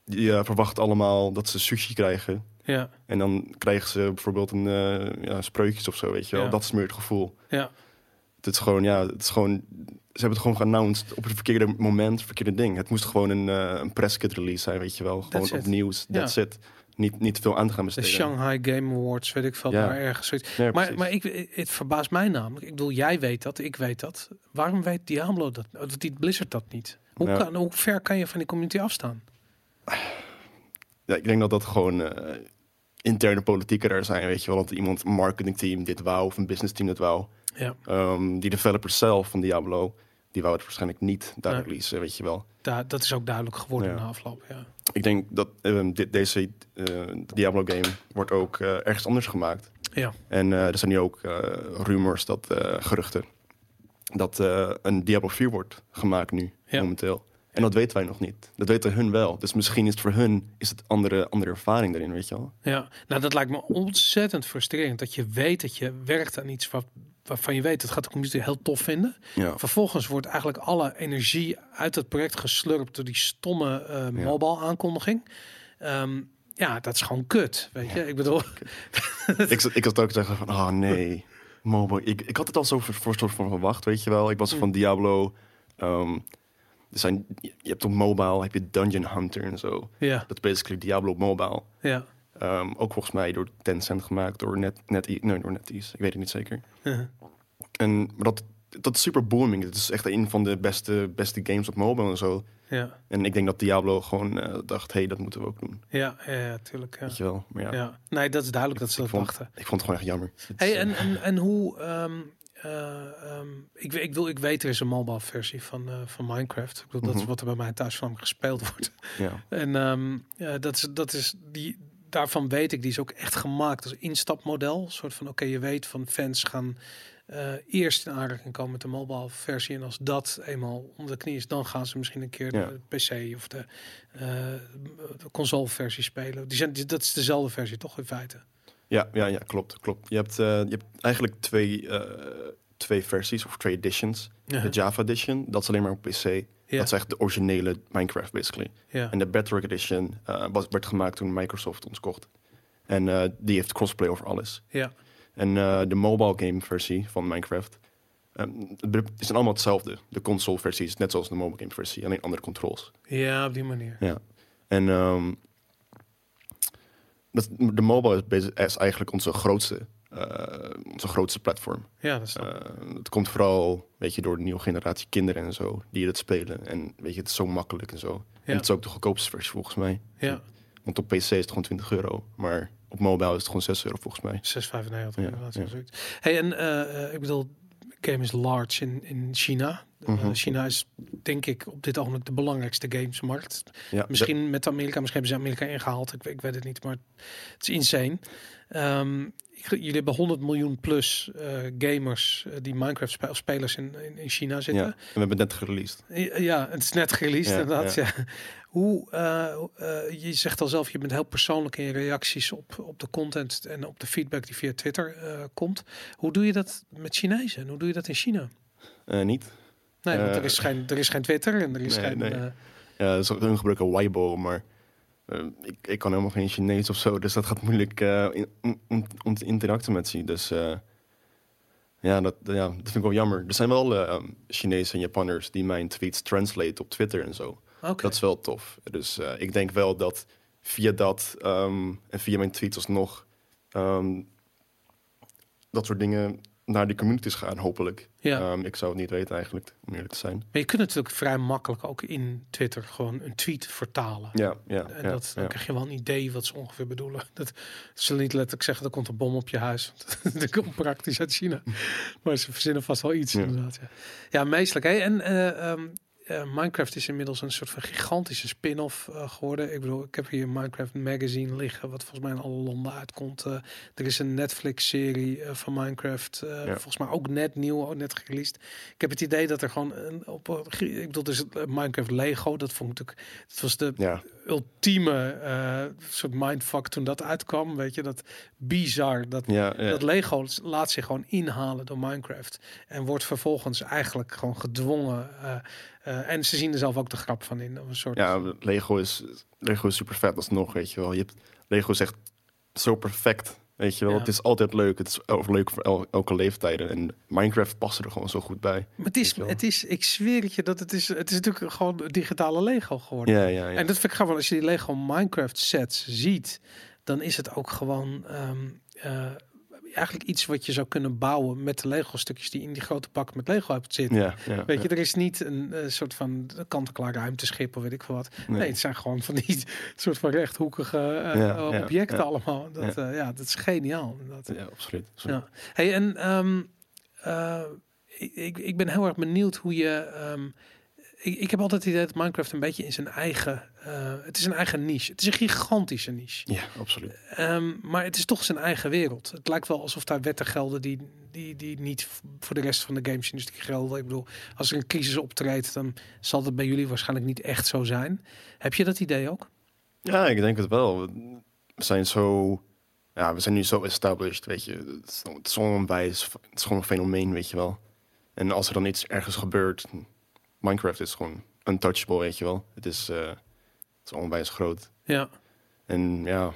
Die eh, verwachten allemaal dat ze sushi krijgen. ja, En dan krijgen ze bijvoorbeeld een eh, ja, spreukjes of zo, weet je wel. Ja. Dat is meer het gevoel. ja. Het is gewoon, ja, het is gewoon... Ze hebben het gewoon geannounced op het verkeerde moment, verkeerde ding. Het moest gewoon een, eh een release zijn, weet je wel. Gewoon That's op it. nieuws, Ja. that's it. Niet, niet veel aan te gaan De besteden. Shanghai Game Awards, weet ik veel, Ja. maar ergens Maar, maar ik, het verbaast mij namelijk. Ik bedoel, jij weet dat, ik weet dat. Waarom weet Diablo dat? Of die Blizzard dat niet? Hoe, Ja. kan, hoe ver kan je van die community afstaan? Ja, ik denk dat dat gewoon eh, interne politieken daar zijn, weet je wel. Dat iemand, marketingteam dit wou, of een business team dit wou. Ja, Ehm, die developers zelf van Diablo, die wou het waarschijnlijk niet daar releasen, weet je wel. dat is ook duidelijk geworden Ja. na afloop. Ja. Ik denk dat ehm, dit, deze eh, Diablo game wordt ook eh, ergens anders gemaakt. Ja. En eh, er zijn nu ook rumors, dat, geruchten, dat een Diablo 4 wordt gemaakt nu, Ja. momenteel. En dat weten wij nog niet. Dat weten hun wel. Dus misschien is het voor hun is het andere, andere ervaring erin, weet je wel. Ja, nou dat lijkt me ontzettend frustrerend. Dat je weet dat je werkt aan iets wat, waarvan je weet dat gaat de community heel tof vinden. Ja. Vervolgens wordt eigenlijk alle energie uit het project geslurpt door die stomme eh, mobile aankondiging. Ehm, ja, dat is gewoon kut. Weet je, ik bedoel, ik, ik had ook zeggen van, oh nee, mobile. Ik, ik had het al zo voor, voor soort van verwacht, weet je wel. Ik was Mm. van Diablo. ehm, er zijn, je hebt op mobile, heb je Dungeon Hunter en zo. ja, Dat is basically Diablo op mobile. ja. Ehm, ook volgens mij door Tencent gemaakt, door Net, Net, nee, door NetEase. Ik weet het niet zeker. Uh, En maar dat, dat is super booming. Het is echt een van de beste, beste games op mobile en zo. ja, En ik denk dat Diablo gewoon eh, dacht, hé, hey, dat moeten we ook doen. ja, ja, ja, tuurlijk. Ja. Weet je wel. Maar ja, Ja. Nee, dat is duidelijk dat ze dat vond, dachten. ik vond het gewoon echt jammer. Is, Hey, eh, en, en, en hoe... eh, ehm, ik, ik, wil, ik weet er is een mobile versie van, van Minecraft. Ik bedoel, Dat is Mhm. wat er bij mij thuis van gespeeld wordt. ja. En dat is, dat is die, daarvan weet ik, die is ook echt gemaakt als instapmodel. Een soort van, oké, je weet van fans gaan eh, eerst in aanraking komen met de mobile versie. En als dat eenmaal onder de knie is, dan gaan ze misschien een keer Ja. de PC of de, eh, de console versie spelen. Die zijn, die- dat is dezelfde versie, toch in feite? Ja, ja, ja, klopt, klopt. Je hebt, eh, je hebt eigenlijk twee, twee versies of twee editions. De Java Edition, dat is alleen maar op PC. Dat is echt de originele Minecraft, basically. En de Bedrock Edition eh, was, werd gemaakt toen Microsoft ons kocht. En eh, die heeft crossplay over alles. En eh, de mobile game versie van Minecraft ehm, het is allemaal hetzelfde. De console versie is net zoals de mobile game versie, alleen andere controls. ja, op die manier. Ja. En ehm, dat, de mobile is, eigenlijk onze grootste, onze grootste platform. Ja, dat is. Eh, het komt vooral, weet je, door de nieuwe generatie kinderen en zo die het spelen. En weet je, het is zo makkelijk en zo. Ja. En het is ook de goedkoopste versie volgens mij. ja, Want op PC is het gewoon 20 euro, maar op mobile is het gewoon 6 euro volgens mij. 6,95 Ja, inderdaad. ja. Hey, en eh, eh, ik bedoel, game is large in, in China. Eh, Mhm. China is denk ik op dit ogenblik de belangrijkste gamesmarkt. Ja, Misschien met Amerika, misschien hebben ze Amerika ingehaald. Ik, ik weet het niet, maar het is insane. Ehm, ik- jullie hebben 100 miljoen plus eh, gamers eh, die Minecraft spe- spelers in, in, in China ja. zitten. En we hebben het net gereleased. Ja, ja, het is net gereleased Ja, inderdaad. Ja. ja. Hoe, je zegt al zelf, je bent heel persoonlijk in je reacties op, op de content en op de feedback die via Twitter komt. Hoe doe je dat met Chinezen? En hoe doe je dat in China? Niet. Nee, want Eh, er is, geen, er is geen Twitter en er is nee, geen... nee. eh, Ja, hun gebruiken Weibo, maar eh, ik, ik kan helemaal geen Chinees of zo. Dus dat gaat moeilijk eh, in- om, om, om te interacten met ze. Dus eh, ja, dat, ja, dat vind ik wel jammer. Er zijn wel eh, Chinezen en Japanners die mijn tweets translate op Twitter en zo. Dat is wel tof. Dus eh, ik denk wel dat via dat ehm, en via mijn tweets alsnog ehm, dat soort dingen naar de communities gaan, hopelijk. ja. Ehm, ik zou het niet weten eigenlijk, om eerlijk te zijn. maar je kunt natuurlijk vrij makkelijk ook in Twitter gewoon een tweet vertalen. Ja, ja, En ja, dat, dan ja. krijg je wel een idee wat ze ongeveer bedoelen. Dat ze niet letterlijk zeggen, er komt een bom op je huis. dat komt praktisch uit China. Maar ze verzinnen vast wel iets Ja. inderdaad. Ja, ja meestelijk. Hè? En eh, ehm, eh, Minecraft is inmiddels een soort van gigantische spin-off eh, geworden. Ik bedoel, ik heb hier een Minecraft magazine liggen, wat volgens mij in alle landen uitkomt. Eh, er is een Netflix-serie van Minecraft, volgens mij ook net nieuw, ook net gereleased. Ik heb het idee dat er gewoon een, op, ik bedoel, dus het, Minecraft Lego, dat vond ik natuurlijk, het was de Ja, ultieme soort mindfuck toen dat uitkwam. Weet je, dat bizar. Dat, ja. dat Lego laat zich gewoon inhalen door Minecraft. En wordt vervolgens eigenlijk gewoon gedwongen. Eh, en ze zien er zelf ook de grap van in. Of een soort, Ja, Lego is, Lego is super vet alsnog, weet je wel. Je hebt, Lego is echt zo perfect, weet je wel. Ja. Het is altijd leuk. Het is leuk voor el- elke leeftijden. En Minecraft past er gewoon zo goed bij. maar het is, het is, ik zweer het je, dat het is, het is natuurlijk gewoon digitale Lego geworden. Ja, ja, ja. En dat vind ik gewoon, als je die Lego Minecraft sets ziet, dan is het ook gewoon ehm, eh, eigenlijk iets wat je zou kunnen bouwen met de Lego stukjes die in die grote bak met Lego hebt zitten. ja, ja, Weet je, er is niet een eh, soort van kant-en-klaar ruimteschip of weet ik veel wat. Nee. Nee. het zijn gewoon van die soort van rechthoekige eh, eh, objecten allemaal. Dat, ja. ja, dat is geniaal. Dat, ja, absoluut. absoluut. ja. Hey, en ehm, eh, ik, ik- ik ben heel erg benieuwd hoe je. ehm, ik, ik heb altijd het idee dat Minecraft een beetje in zijn eigen, eh, het is een eigen niche. Het is een gigantische niche. Ja, absoluut. Ehm, maar het is toch zijn eigen wereld. Het lijkt wel alsof daar wetten gelden die, die, die niet voor de rest van de gamesindustrie gelden. Ik bedoel, als er een crisis optreedt, dan zal dat bij jullie waarschijnlijk niet echt zo zijn. Heb je dat idee ook? Ja, ik denk het wel. We zijn zo... Ja, we zijn nu zo established, weet je. Het is, het is onwijs, het is gewoon een fenomeen, weet je wel. En als er dan iets ergens gebeurt... Minecraft is gewoon untouchable, weet je wel. Het is, eh, het is onwijs groot. Ja, En ja...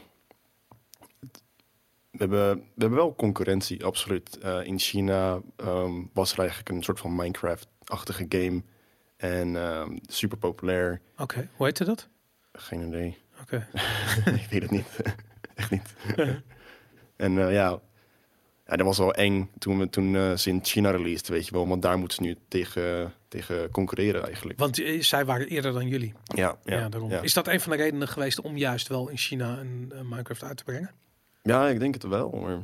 We hebben, we hebben wel concurrentie, absoluut. Eh, in China ehm, was er eigenlijk een soort van Minecraft-achtige game. En ehm, super populair. oké. Hoe heette dat? Geen idee. Oké. ik weet het niet. Echt niet. en eh, ja, ja, dat was wel eng toen, we, toen ze in China released, weet je wel. Want daar moeten ze nu tegen, tegen concurreren eigenlijk. Want eh, zij waren eerder dan jullie. Ja, Ja, ja, daarom. ja. Is dat een van de redenen geweest om juist wel in China een, een Minecraft uit te brengen? Ja, ik denk het wel. Maar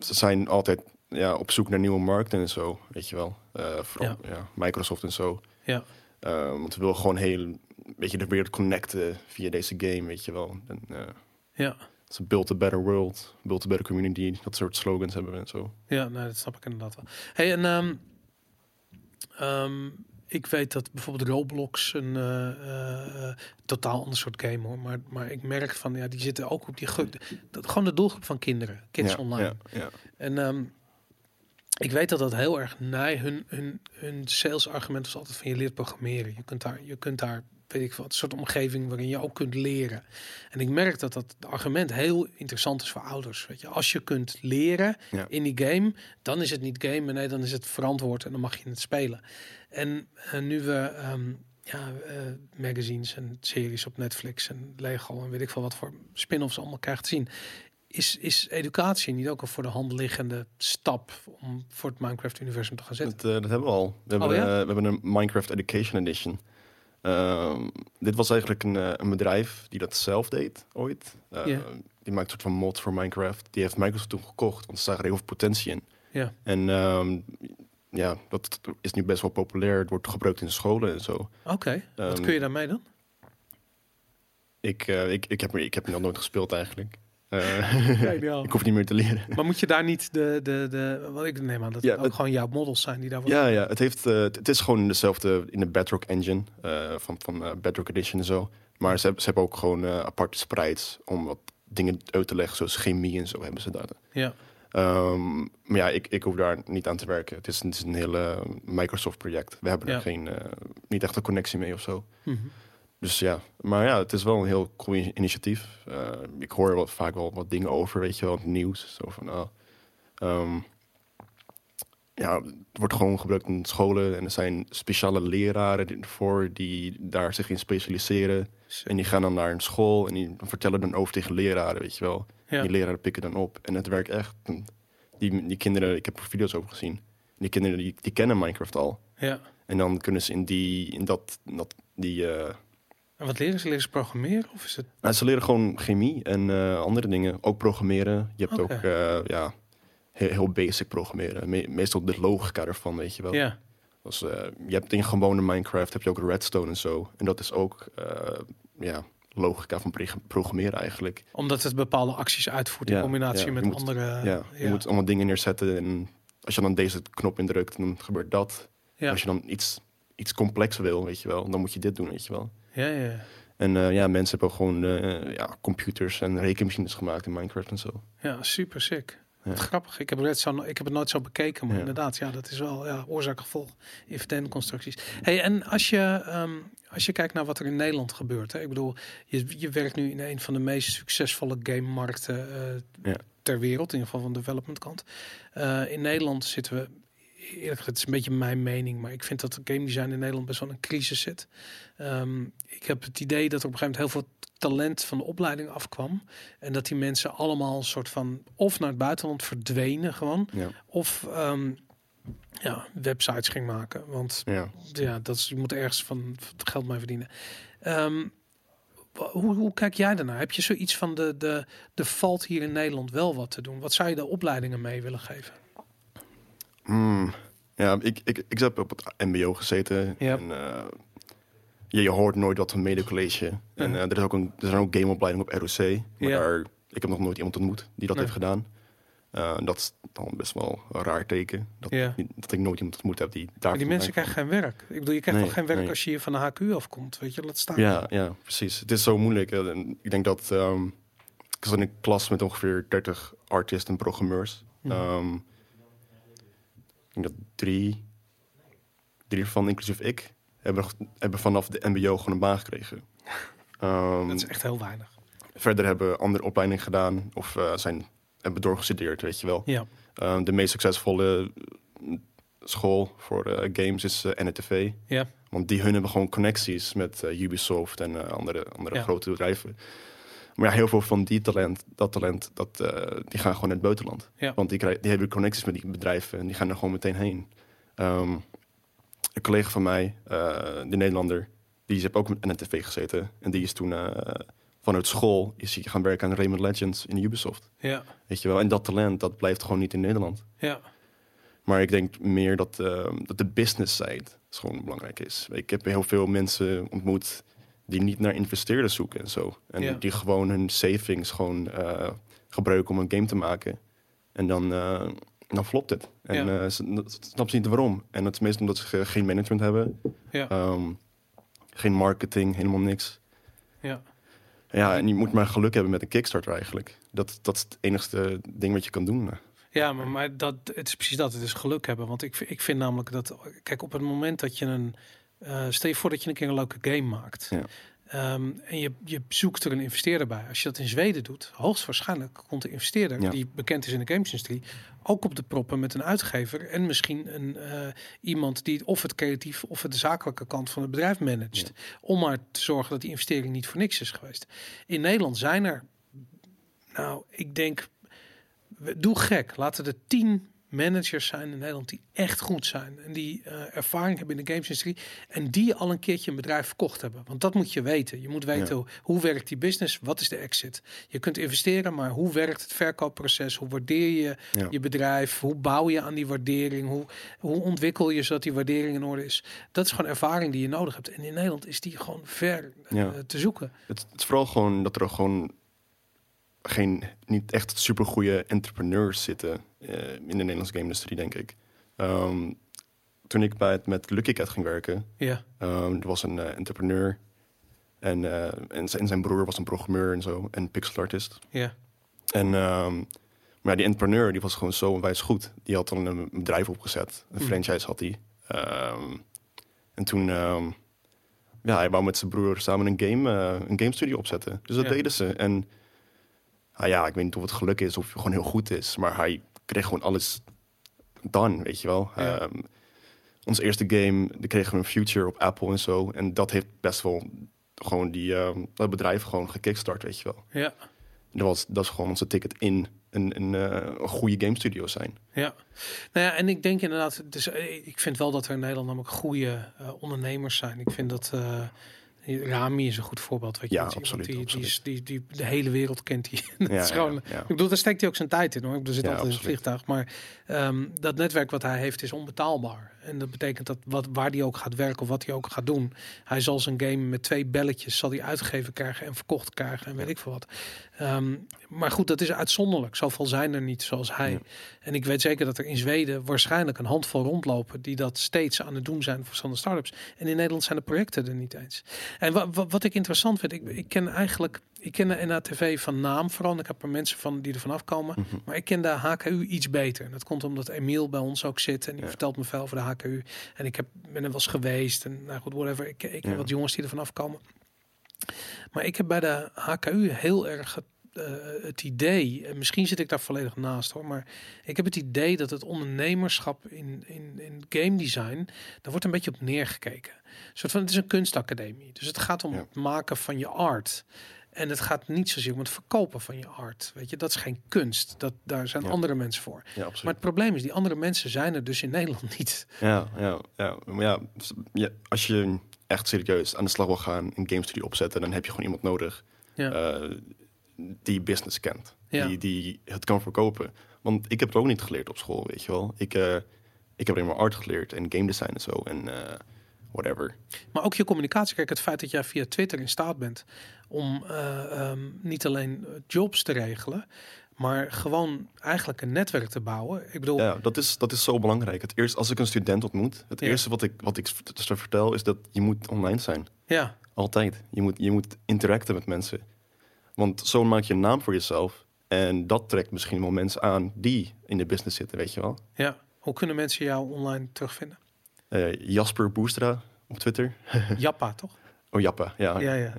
ze zijn altijd ja, op zoek naar nieuwe markten en zo, weet je wel. Eh, vooral ja. Microsoft en zo. Ja. Eh, want we willen gewoon heel, een beetje de wereld connecten via deze game, weet je wel. En, eh, Ja. ze build a better world, build a better community, dat soort slogans hebben we en zo. Ja, nou, dat snap ik inderdaad wel. Hey, en ehm, ehm, ik weet dat bijvoorbeeld Roblox een eh, eh, eh, totaal ander soort game hoor, maar, maar ik merk van ja, die zitten ook op die dat, gewoon de doelgroep van kinderen, kids ja, online. Ja, ja. En ehm, ik weet dat dat heel erg nee, hun hun hun sales argument was altijd van je leert programmeren. Je kunt daar je kunt daar weet ik wat, een soort omgeving waarin je ook kunt leren. En ik merk dat dat argument heel interessant is voor ouders. Weet je, als je kunt leren Ja. in die game, dan is het niet game, nee, dan is het verantwoord en dan mag je het spelen. En eh, nu we ehm, ja, eh, magazines en series op Netflix en Lego en weet ik veel wat voor spin-offs allemaal krijgen te zien, is, is educatie niet ook een voor de hand liggende stap om voor het Minecraft-universum te gaan zetten? Dat, eh, dat hebben we al. We hebben, Oh, ja? eh, we hebben een Minecraft Education Edition. Ehm, dit was eigenlijk een, eh, een bedrijf die dat zelf deed ooit. Eh, Ja. Die maakt een soort van mod voor Minecraft. Die heeft Microsoft toen gekocht, want ze zagen er heel veel potentie in. En ehm, ja, dat is nu best wel populair. Het wordt gebruikt in scholen en zo. oké. Wat Ehm, kun je daarmee dan? Ik, eh, ik, ik, heb, ik heb nog nooit gespeeld eigenlijk. Eh, ik hoef niet meer te leren. Maar moet je daar niet de, de, de wat ik neem aan dat Ja, het ook het- gewoon jouw models zijn die daar worden. Ja, ja het, heeft, eh, het is gewoon dezelfde in de Bedrock engine eh, van, van Bedrock Edition en zo. Maar ze, hebben- ze hebben ook gewoon aparte sprites om wat dingen uit te leggen, zoals chemie en zo hebben ze daar. Ja, Ehm, maar ja, ik, ik hoef daar niet aan te werken. Het is, het is een hele Microsoft project. We hebben Ja. er geen, niet echt een connectie mee of zo. Mhm. Dus ja, maar ja, het is wel een heel cool initiatief. Eh, ik hoor wat, vaak wel wat dingen over, weet je wel, het nieuws. Zo van, ah, ehm, ja, het wordt gewoon gebruikt in scholen en er zijn speciale leraren ervoor die daar zich in specialiseren. En die gaan dan naar een school en die vertellen dan over tegen leraren, weet je wel. ja. Die leraren pikken dan op en het werkt echt. En Die, die kinderen, ik heb er video's over gezien. Die kinderen die, die kennen Minecraft al. ja. En dan kunnen ze in die, in dat, dat die, eh, En wat leren ze? Leren ze programmeren? Of is het... Nou, ze leren gewoon chemie en eh, andere dingen. Ook programmeren. Je hebt ook eh, ja, heel, heel basic programmeren. Me- meestal de logica ervan, weet je wel. Ja, Dus, eh, je hebt in gewone Minecraft heb je ook redstone en zo. En dat is ook ja, logica van programmeren eigenlijk. omdat het bepaalde acties uitvoert in Ja, combinatie ja, met moet- andere... ja, je moet allemaal dingen neerzetten. En als je dan deze knop indrukt, dan gebeurt dat. Als je dan iets, iets complexer wil, weet je wel, dan moet je dit doen, weet je wel. Ja, ja. En eh, ja, mensen hebben ook gewoon eh, ja, computers en rekenmachines gemaakt in Minecraft en zo. Ja, super sick. Ja. Grappig. Ik heb, het zo, ik heb het nooit zo bekeken, maar Ja. inderdaad, ja, dat is wel ja, oorzaak-gevolg in constructies. Hey, en als je, ehm, als je kijkt naar wat er in Nederland gebeurt, hè, ik bedoel, je, je werkt nu in een van de meest succesvolle game-markten Ja. ter wereld, in ieder geval van de development kant. In Nederland zitten we, eerlijk gezegd, het is een beetje mijn mening, maar ik vind dat de game design in Nederland best wel een crisis zit. Ehm, ik heb het idee dat er op een gegeven moment heel veel talent van de opleiding afkwam. En dat die mensen allemaal een soort van of naar het buitenland verdwenen gewoon. Ja. Of ehm, ja, websites ging maken. Want Ja. ja, dat is, je moet ergens van geld mee verdienen. Ehm, hoe, hoe kijk jij daarnaar? Heb je zoiets van de, de, de valt hier in Nederland wel wat te doen? Wat zou je de opleidingen mee willen geven? Hmm. Ja, ik, ik, ik heb op het MBO gezeten. En, eh, je, je hoort nooit wat van medecollege. En eh, er, is ook een, er zijn ook gameopleidingen op ROC. Maar daar, ik heb nog nooit iemand ontmoet die dat Nee. heeft gedaan. Eh, dat is dan best wel een raar teken. Dat, dat ik nooit iemand ontmoet heb die daar. Maar die mensen krijgen geen werk. Ik bedoel, je krijgt Nee, toch geen werk nee. als je hier van de HQ afkomt. Weet je, laat staan. Ja, ja, precies. Het is zo moeilijk. En Ik denk dat ehm, ik zat in een klas met ongeveer 30 artiesten en programmeurs. Mhm. Ehm, denk dat drie, drie van, inclusief ik, hebben, hebben vanaf de MBO gewoon een baan gekregen. Ehm, Dat is echt heel weinig. Verder hebben andere opleidingen gedaan of eh, zijn, hebben doorgestudeerd, weet je wel. Ja, Ehm, de meest succesvolle eh, school voor eh, games is NETV. ja, Want die hun hebben gewoon connecties met Ubisoft en andere, andere Ja. grote bedrijven. Maar ja, heel veel van die talent, dat talent, dat, eh, die gaan gewoon naar het buitenland. Ja. Want die, krijgen, die hebben connecties met die bedrijven en die gaan er gewoon meteen heen. Ehm, een collega van mij, eh, de Nederlander, die heeft ook met NTV gezeten. En die is toen eh, vanuit school is hij gaan werken aan Rayman Legends in Ubisoft. ja, Weet je wel? En dat talent, dat blijft gewoon niet in Nederland. ja. Maar ik denk meer dat, eh, dat de business side gewoon belangrijk is. Ik heb heel veel mensen ontmoet die niet naar investeerders zoeken en zo. En Ja. die gewoon hun savings gewoon eh, gebruiken om een game te maken. En dan, eh, dan flopt het. En Ja. eh, ze dat snappen ze niet waarom. En dat is meestal omdat ze geen management hebben. Ja. Ehm, geen marketing, helemaal niks. ja. Ja, en je moet maar geluk hebben met een Kickstarter eigenlijk. Dat, dat is het enigste ding wat je kan doen. Ja, maar, maar dat, het is precies dat. Het is geluk hebben. Want ik, ik vind namelijk dat... Kijk, op het moment dat je een... eh, stel je voor dat je een keer een leuke game maakt. Ja. Ehm, en je, je zoekt er een investeerder bij. Als je dat in Zweden doet, hoogstwaarschijnlijk komt de investeerder... Ja. die bekend is in de gamesindustrie... ook op de proppen met een uitgever... en misschien een, eh, iemand die of het creatief... of het de zakelijke kant van het bedrijf managt. Om maar te zorgen dat die investering niet voor niks is geweest. In Nederland zijn er... Nou, ik denk doe gek. Laten er tien managers zijn in Nederland die echt goed zijn. En die eh, ervaring hebben in de gamesindustrie. En die al een keertje een bedrijf verkocht hebben. Want dat moet je weten. Je moet weten hoe, hoe werkt die business? Wat is de exit? Je kunt investeren, maar hoe werkt het verkoopproces? Hoe waardeer je Ja. je bedrijf? Hoe bouw je aan die waardering? Hoe, hoe ontwikkel je zodat die waardering in orde is? Dat is gewoon ervaring die je nodig hebt. En in Nederland is die gewoon ver eh, te zoeken. Het, het is vooral gewoon dat er gewoon geen, niet echt supergoeie entrepreneurs zitten eh, in de Nederlandse game-industrie, denk ik. Ehm, toen ik bij het met Lucky Cat ging werken, Ja, er was een eh, entrepreneur en, eh, en, zijn, en zijn broer was een programmeur en zo, en pixel artist. ja, En ehm, maar ja, die entrepreneur die was gewoon zo onwijs goed. Die had dan een bedrijf opgezet, een Mhm. franchise had hij. En toen, ja, hij wou met zijn broer samen een game, een game studio opzetten. Dus dat Ja. deden ze. En ah, ja, ik weet niet of het geluk is of gewoon heel goed is, maar hij kreeg gewoon alles done, weet je wel. Ja. Ehm, onze eerste game, die kregen we een future op Apple en zo. En dat heeft best wel gewoon die, ehm, dat bedrijf gewoon gekickstart, weet je wel. ja. Dat, was, dat is gewoon onze ticket in een, een, eh, een goede game studio zijn. Ja, nou ja, en ik denk inderdaad, dus eh, ik vind wel dat er in Nederland namelijk goede eh, ondernemers zijn. Ik vind dat Rami is een goed voorbeeld. Weet je, Ja, die- absoluut, Die, die, die, die, de hele wereld kent die. dat Ja, is gewoon, ja, ja. Ik bedoel, daar steekt hij ook zijn tijd in hoor. Ik bedoel, zit altijd in het vliegtuig. Maar ehm, dat netwerk wat hij heeft is onbetaalbaar. En dat betekent dat wat, waar hij ook gaat werken of wat hij ook gaat doen. Hij zal zijn game met twee belletjes zal hij uitgegeven krijgen en verkocht krijgen en weet ik veel wat. Ehm, maar goed, dat is uitzonderlijk. Zoveel zijn er niet zoals hij. En ik weet zeker dat er in Zweden waarschijnlijk een handvol rondlopen die dat steeds aan het doen zijn voor verschillende start-ups. En in Nederland zijn de projecten er niet eens. En wa- wa- wat ik interessant vind, ik, ik ken eigenlijk, ik ken de NATV van naam vooral. Ik heb er mensen van die er vanaf komen. Mhm. Maar ik ken de HKU iets beter. Dat komt omdat Emiel bij ons ook zit. En die Ja. vertelt me veel over de HKU. En ik heb, ben er wel eens geweest. En nou goed, whatever. Ik, ik heb wat jongens die er vanaf komen. Maar ik heb bij de HKU heel erg het, eh, het idee, en misschien zit ik daar volledig naast hoor, maar ik heb het idee dat het ondernemerschap in, in, in game design, daar wordt een beetje op neergekeken. Een soort van, het is een kunstacademie. Dus het gaat om Ja. het maken van je art. En het gaat niet zozeer om het verkopen van je art. Weet je, dat is geen kunst. Dat, daar zijn Ja. andere mensen voor. Ja, Maar het probleem is, die andere mensen zijn er dus in Nederland niet. Ja, ja, ja. Maar ja, als je echt serieus aan de slag wil gaan, een game studio opzetten, dan heb je gewoon iemand nodig Ja. eh, die business kent. Ja. Die, die het kan verkopen. Want ik heb het ook niet geleerd op school, weet je wel. Ik, eh, ik heb alleen maar art geleerd en game design en zo. En eh, whatever. Maar ook je communicatie. Kijk, het feit dat jij via Twitter in staat bent om eh, ehm, niet alleen jobs te regelen, maar gewoon eigenlijk een netwerk te bouwen. Ik bedoel, Ja, dat is, dat is zo belangrijk. Het eerste, als ik een student ontmoet, het Ja. eerste wat ik, wat ik vertel is dat je moet online zijn. ja, Altijd. Je moet, je moet interacten met mensen. Want zo maak je een naam voor jezelf. En dat trekt misschien wel mensen aan die in de business zitten, weet je wel. ja. Hoe kunnen mensen jou online terugvinden? Eh, Jasper Boestra op Twitter. Jappa, toch? Oh, Jappa. Ja, Ja, ja.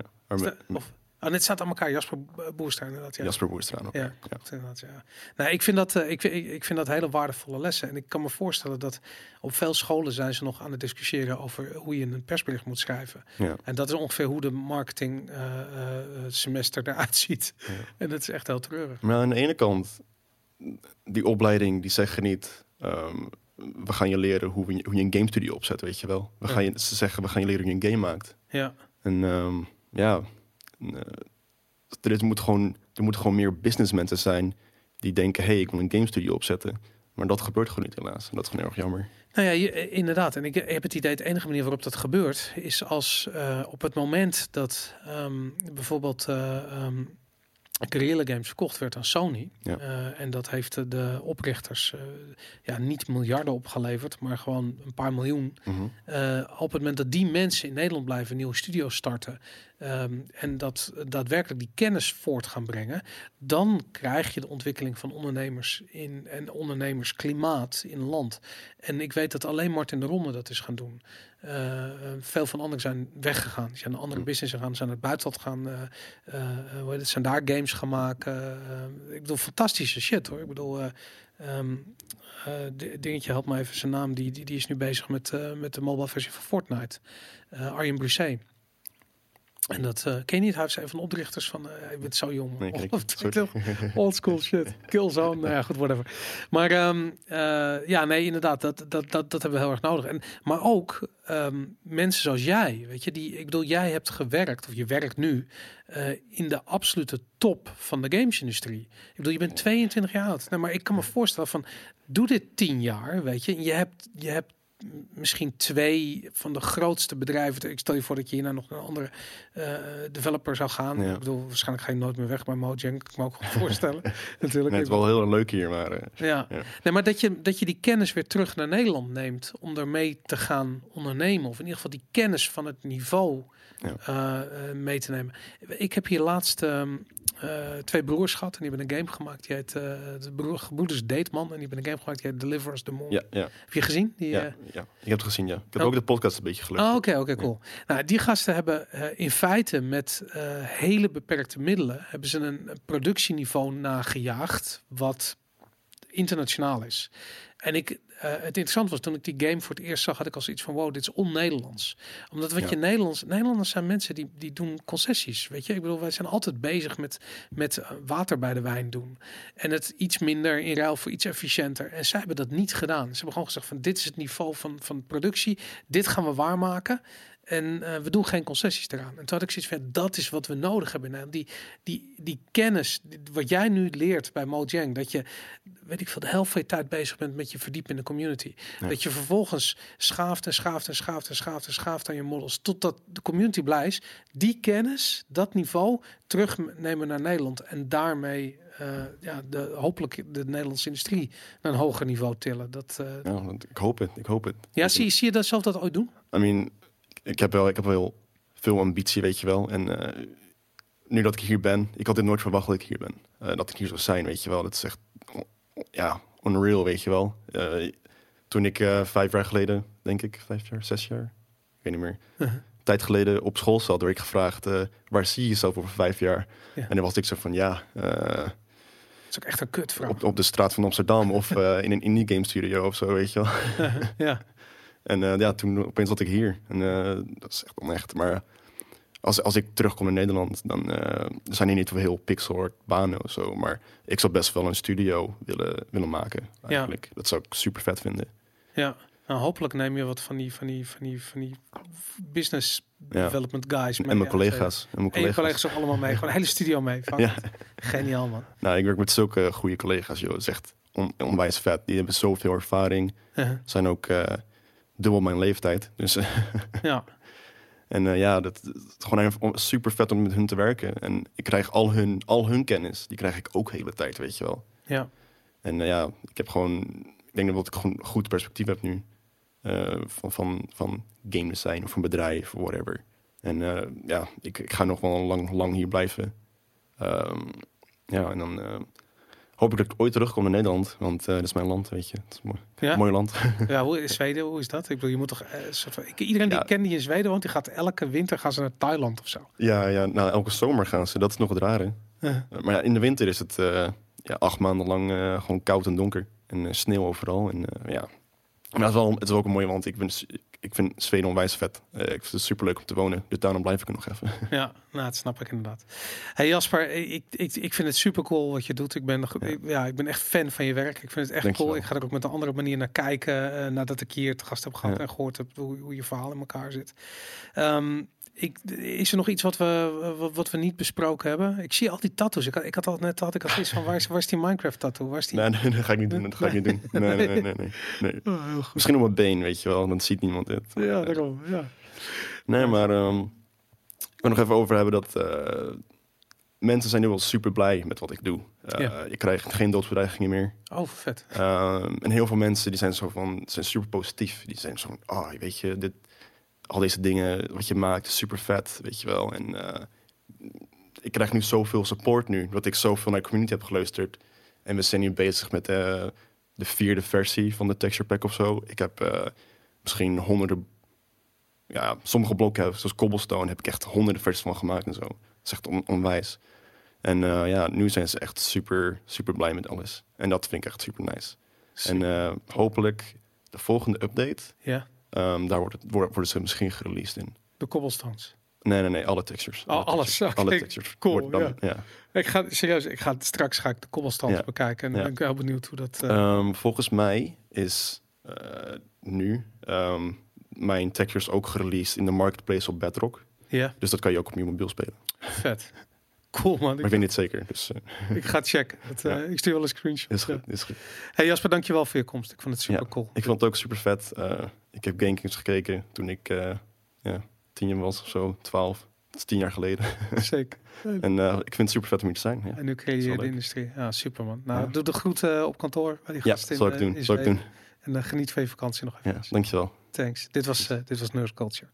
Of, oh, dit staat aan elkaar. Jasper Boester inderdaad. Ja. Jasper Boestra. ook. Ja, klopt inderdaad. Ja. Nou, ik vind dat, eh, ik, vind- ik, vind dat hele waardevolle lessen. En ik kan me voorstellen dat op veel scholen zijn ze nog aan het discussiëren over hoe je een persbericht moet schrijven. Ja. En dat is ongeveer hoe de marketing eh, eh, semester eruit ziet. Ja. En dat is echt heel treurig. Maar aan de ene kant, die opleiding, die zeggen niet... ehm, we gaan je leren hoe, je, hoe je een game studio opzet, weet je wel. We Ja. gaan je, ze zeggen, we gaan je leren hoe je een game maakt. Ja, En ehm, ja, eh, er, is, moet gewoon, er moeten gewoon meer businessmensen zijn die denken, hey, ik wil een game studio opzetten. Maar dat gebeurt gewoon niet helaas. En dat is gewoon erg jammer. Nou ja, je- inderdaad. En ik heb het idee, de enige manier waarop dat gebeurt, is als eh, op het moment dat ehm, bijvoorbeeld eh Guerrilla Games verkocht werd aan Sony. Ja. eh, en dat heeft de- oprichters eh, ja, niet miljarden opgeleverd, maar gewoon een paar miljoen. Mhm. Eh, op het moment dat die mensen in Nederland blijven, nieuwe studio's starten ehm, en dat daadwerkelijk die kennis voort gaan brengen, dan krijg je de ontwikkeling van ondernemers in en ondernemersklimaat in land. En ik weet dat alleen Martin de Ronde dat is gaan doen. Eh, veel van anderen zijn weggegaan. Die zijn naar andere Hm. business gegaan, zijn naar het buitenland gaan. hoe heet het, zijn daar games gaan maken. Eh, ik bedoel, fantastische shit hoor. Ik bedoel, eh, ehm, eh, di- dingetje helpt me even zijn naam. Die, die, die is nu bezig met, met de mobile versie van Fortnite. Arjen Brusset. En dat eh, ken je niet. Hij een van de oprichters van. eh je bent zo jong. Nee, kijk. Old school shit. Killzone. nou ja, goed, whatever. Maar ehm, eh, ja, nee, inderdaad. Dat, dat, dat, dat hebben we heel erg nodig. En, maar ook ehm, mensen zoals jij. Weet je, die, ik bedoel, jij hebt gewerkt, of je werkt nu, in de absolute top van de gamesindustrie. Ik bedoel, je bent 22 jaar oud. Nou, maar ik kan me voorstellen van, doe dit 10 jaar, weet je. En je hebt, je hebt misschien twee van de grootste bedrijven. Ik stel je voor dat je hierna nog een andere eh, developer zou gaan. Ja. Ik bedoel, waarschijnlijk ga je nooit meer weg bij Mojang. Kan ik me ook goed voorstellen. Natuurlijk. Is wel heel leuk hier, maar eh, Ja. Ja. Nee, maar dat je, dat je die kennis weer terug naar Nederland neemt om ermee te gaan ondernemen. Of in ieder geval die kennis van het niveau Ja. eh, mee te nemen. Ik heb hier laatst ehm, eh, twee broers gehad en die hebben een game gemaakt. Die heet uh, de broer, gebroeders Dateman en die hebben een game gemaakt die heet Deliver Us the Moon. ja, ja, Heb je gezien? Die, ja, eh, ja. Ik heb het gezien, ja. Ik heb Oh. ook de podcast een beetje gelukt. Oh, oké, oké, cool. Nou, die gasten hebben eh, in feite met eh, hele beperkte middelen hebben ze een, een productieniveau nagejaagd wat internationaal is. En ik, eh, het interessant was toen ik die game voor het eerst zag, had ik als iets van wow, dit is on-Nederlands. Omdat wat Ja. je Nederlands, Nederlanders zijn mensen die, die doen concessies. Weet je, ik bedoel, wij zijn altijd bezig met, met eh, water bij de wijn doen. En het iets minder in ruil voor iets efficiënter. En zij hebben dat niet gedaan. Ze hebben gewoon gezegd van dit is het niveau van, van productie. Dit gaan we waarmaken. En eh, we doen geen concessies eraan. En toen had ik zoiets van, dat is wat we nodig hebben. Nou, die, die, die kennis, wat jij nu leert bij Mojang, dat je, weet ik veel, de helft van je tijd bezig bent met je verdiepen in de community. Ja. Dat je vervolgens schaaft en schaaft en schaaft en schaaft en schaaft aan je models, totdat de community blij is. Die kennis, dat niveau, terugnemen naar Nederland. En daarmee, eh, ja, de, hopelijk de Nederlandse industrie naar een hoger niveau tillen. Dat, eh, Ja, ik hoop het, ik hoop het. ja, zie, zie je dat zelf dat ooit doen? I mean, ik heb wel, ik heb wel veel ambitie, weet je wel. En eh, nu dat ik hier ben, ik had dit nooit verwacht dat ik hier ben. Eh, dat ik hier zou zijn, weet je wel. Dat is echt, ja, unreal, weet je wel. Eh, toen ik vijf jaar geleden, denk ik, vijf jaar, zes jaar, ik weet niet meer, Uh-huh. tijd geleden op school zat, werd ik gevraagd, waar zie je jezelf over vijf jaar? Ja. En dan was ik zo van, ja, Dat is ook echt een kutvraag. op, op de straat van Amsterdam of in een indie game studio of zo, weet je wel. ja. En eh, ja, toen opeens zat ik hier. En eh, dat is echt onecht. Maar als, als ik terugkom in Nederland, dan eh, zijn hier niet heel pixel art banen of zo. Maar ik zou best wel een studio willen, willen maken. Eigenlijk. Dat zou ik super vet vinden. Ja, nou, hopelijk neem je wat van die, van die, van die, van die business Ja. development guys mee. En mijn collega's. En mijn collega's. collega's ook allemaal mee. Gewoon een hele studio mee. Ja. Geniaal, man. Nou, ik werk met zulke goede collega's, joh. Het is echt on- onwijs vet. Die hebben zoveel ervaring. Uh-huh. Zijn ook eh, dubbel mijn leeftijd. Dus, Ja, en eh, ja, dat, dat gewoon even super vet om met hun te werken. En ik krijg al hun, al hun kennis, die krijg ik ook de hele tijd, weet je wel. ja. En eh, ja, ik heb gewoon, ik denk dat ik gewoon goed perspectief heb nu. eh, van, van, van game design of een bedrijf of whatever. En eh, ja, ik, ik ga nog wel lang, lang hier blijven. Ehm, ja, en dan eh, hoop ik dat ik ooit terugkom naar Nederland. Want eh dat is mijn land, weet je. Het is een mooi, Ja? mooi land. Ja, hoe is Zweden? Hoe is dat? Ik bedoel, je moet toch. eh, soort van- ik, iedereen die Ja. ik ken die in Zweden woont, die gaat elke winter gaan ze naar Thailand of zo. ja, ja, nou, elke zomer gaan ze. Dat is nog het rare. Uh, Eh, maar ja, in de winter is het ja, acht maanden lang gewoon koud en donker. En sneeuw overal. En ja, maar het is, wel, het is ook een mooie land. Ik, ben, ik vind Zweden onwijs vet. Eh, ik vind het super leuk om te wonen. Dus daarom blijf ik er nog even. ja, nou, dat snap ik inderdaad. Hey Jasper, ik, ik, ik vind het super cool wat je doet. Ik ben, ja. Ja. Ik, ja, ik ben echt fan van je werk. Ik vind het echt Dankjewel. cool. Ik ga er ook met een andere manier naar kijken. eh, nadat ik hier te gast heb gehad Ja. en gehoord heb hoe, hoe je verhaal in elkaar zit. Ehm, ik, is er nog iets wat we, wat, wat we niet besproken hebben? Ik zie al die tattoos. Ik had, ik had al net had ik al iets van waar is, waar is die Minecraft tattoo? Waar is die? Nee, nee, dat ga ik niet doen. Dat ga ik niet doen. Nee, nee, nee, nee, nee, nee. Oh. Misschien op mijn been, weet je wel. Dan ziet niemand het. Ja, daarom. Ja. Nee, maar ehm, ik wil nog even over hebben dat eh, mensen zijn nu wel super blij met wat ik doe. Eh, Ja. Je krijgt geen doodsbedreigingen meer. Oh, vet. Ehm, en heel veel mensen die zijn zo van, zijn super positief. Die zijn zo van, oh, weet je, dit, al deze dingen wat je maakt is super vet, weet je wel. En eh, ik krijg nu zoveel support nu, dat ik zoveel naar de community heb geluisterd. En we zijn nu bezig met eh, de vierde versie van de texture pack of zo. Ik heb eh, misschien honderden, ja, sommige blokken, zoals Cobblestone, heb ik echt honderden versies van gemaakt en zo. Dat is echt on- onwijs. En ja, nu zijn ze echt super, super blij met alles. En dat vind ik echt super nice. En hopelijk de volgende update, ja, ehm, daar wordt het, word- worden ze misschien gereleased in. de cobblestones. Nee, nee, nee, alle textures. Oh, Alle alles, textures. Alle textures. cool, dan- ja. Ik ga serieus, ik ga straks ga ik de cobblestones Ja. bekijken en dan Ja. ben ik heel benieuwd hoe dat. Ehm, volgens mij is eh, nu ehm, mijn textures ook gereleased in de marketplace op Bedrock. ja, Dus dat kan je ook op je mobiel spelen. vet. Cool man. Maar ik Ik, weet niet zeker. Dus eh, ik ga het checken. Het, eh, Ja. Ik stuur wel een screenshot. is goed, is goed. Hey Jasper, dankjewel voor je komst. Ik vond het super Ja. cool. Ik vond het ook super vet. Eh, ik heb GameKings gekeken toen ik ja, tien jaar was of zo, twaalf. Dat is tien jaar geleden. Zeker. En ik vind het super vet om hier te zijn. Ja, En nu creëer je de industrie. Ja, super man. Nou, Ja. doe de groeten op kantoor bij die ja gasten zal ik doen. Zal ik doen. En geniet van je vakantie nog even. Ja, dankjewel. Thanks. Dit was, eh, dit was Nerd Culture.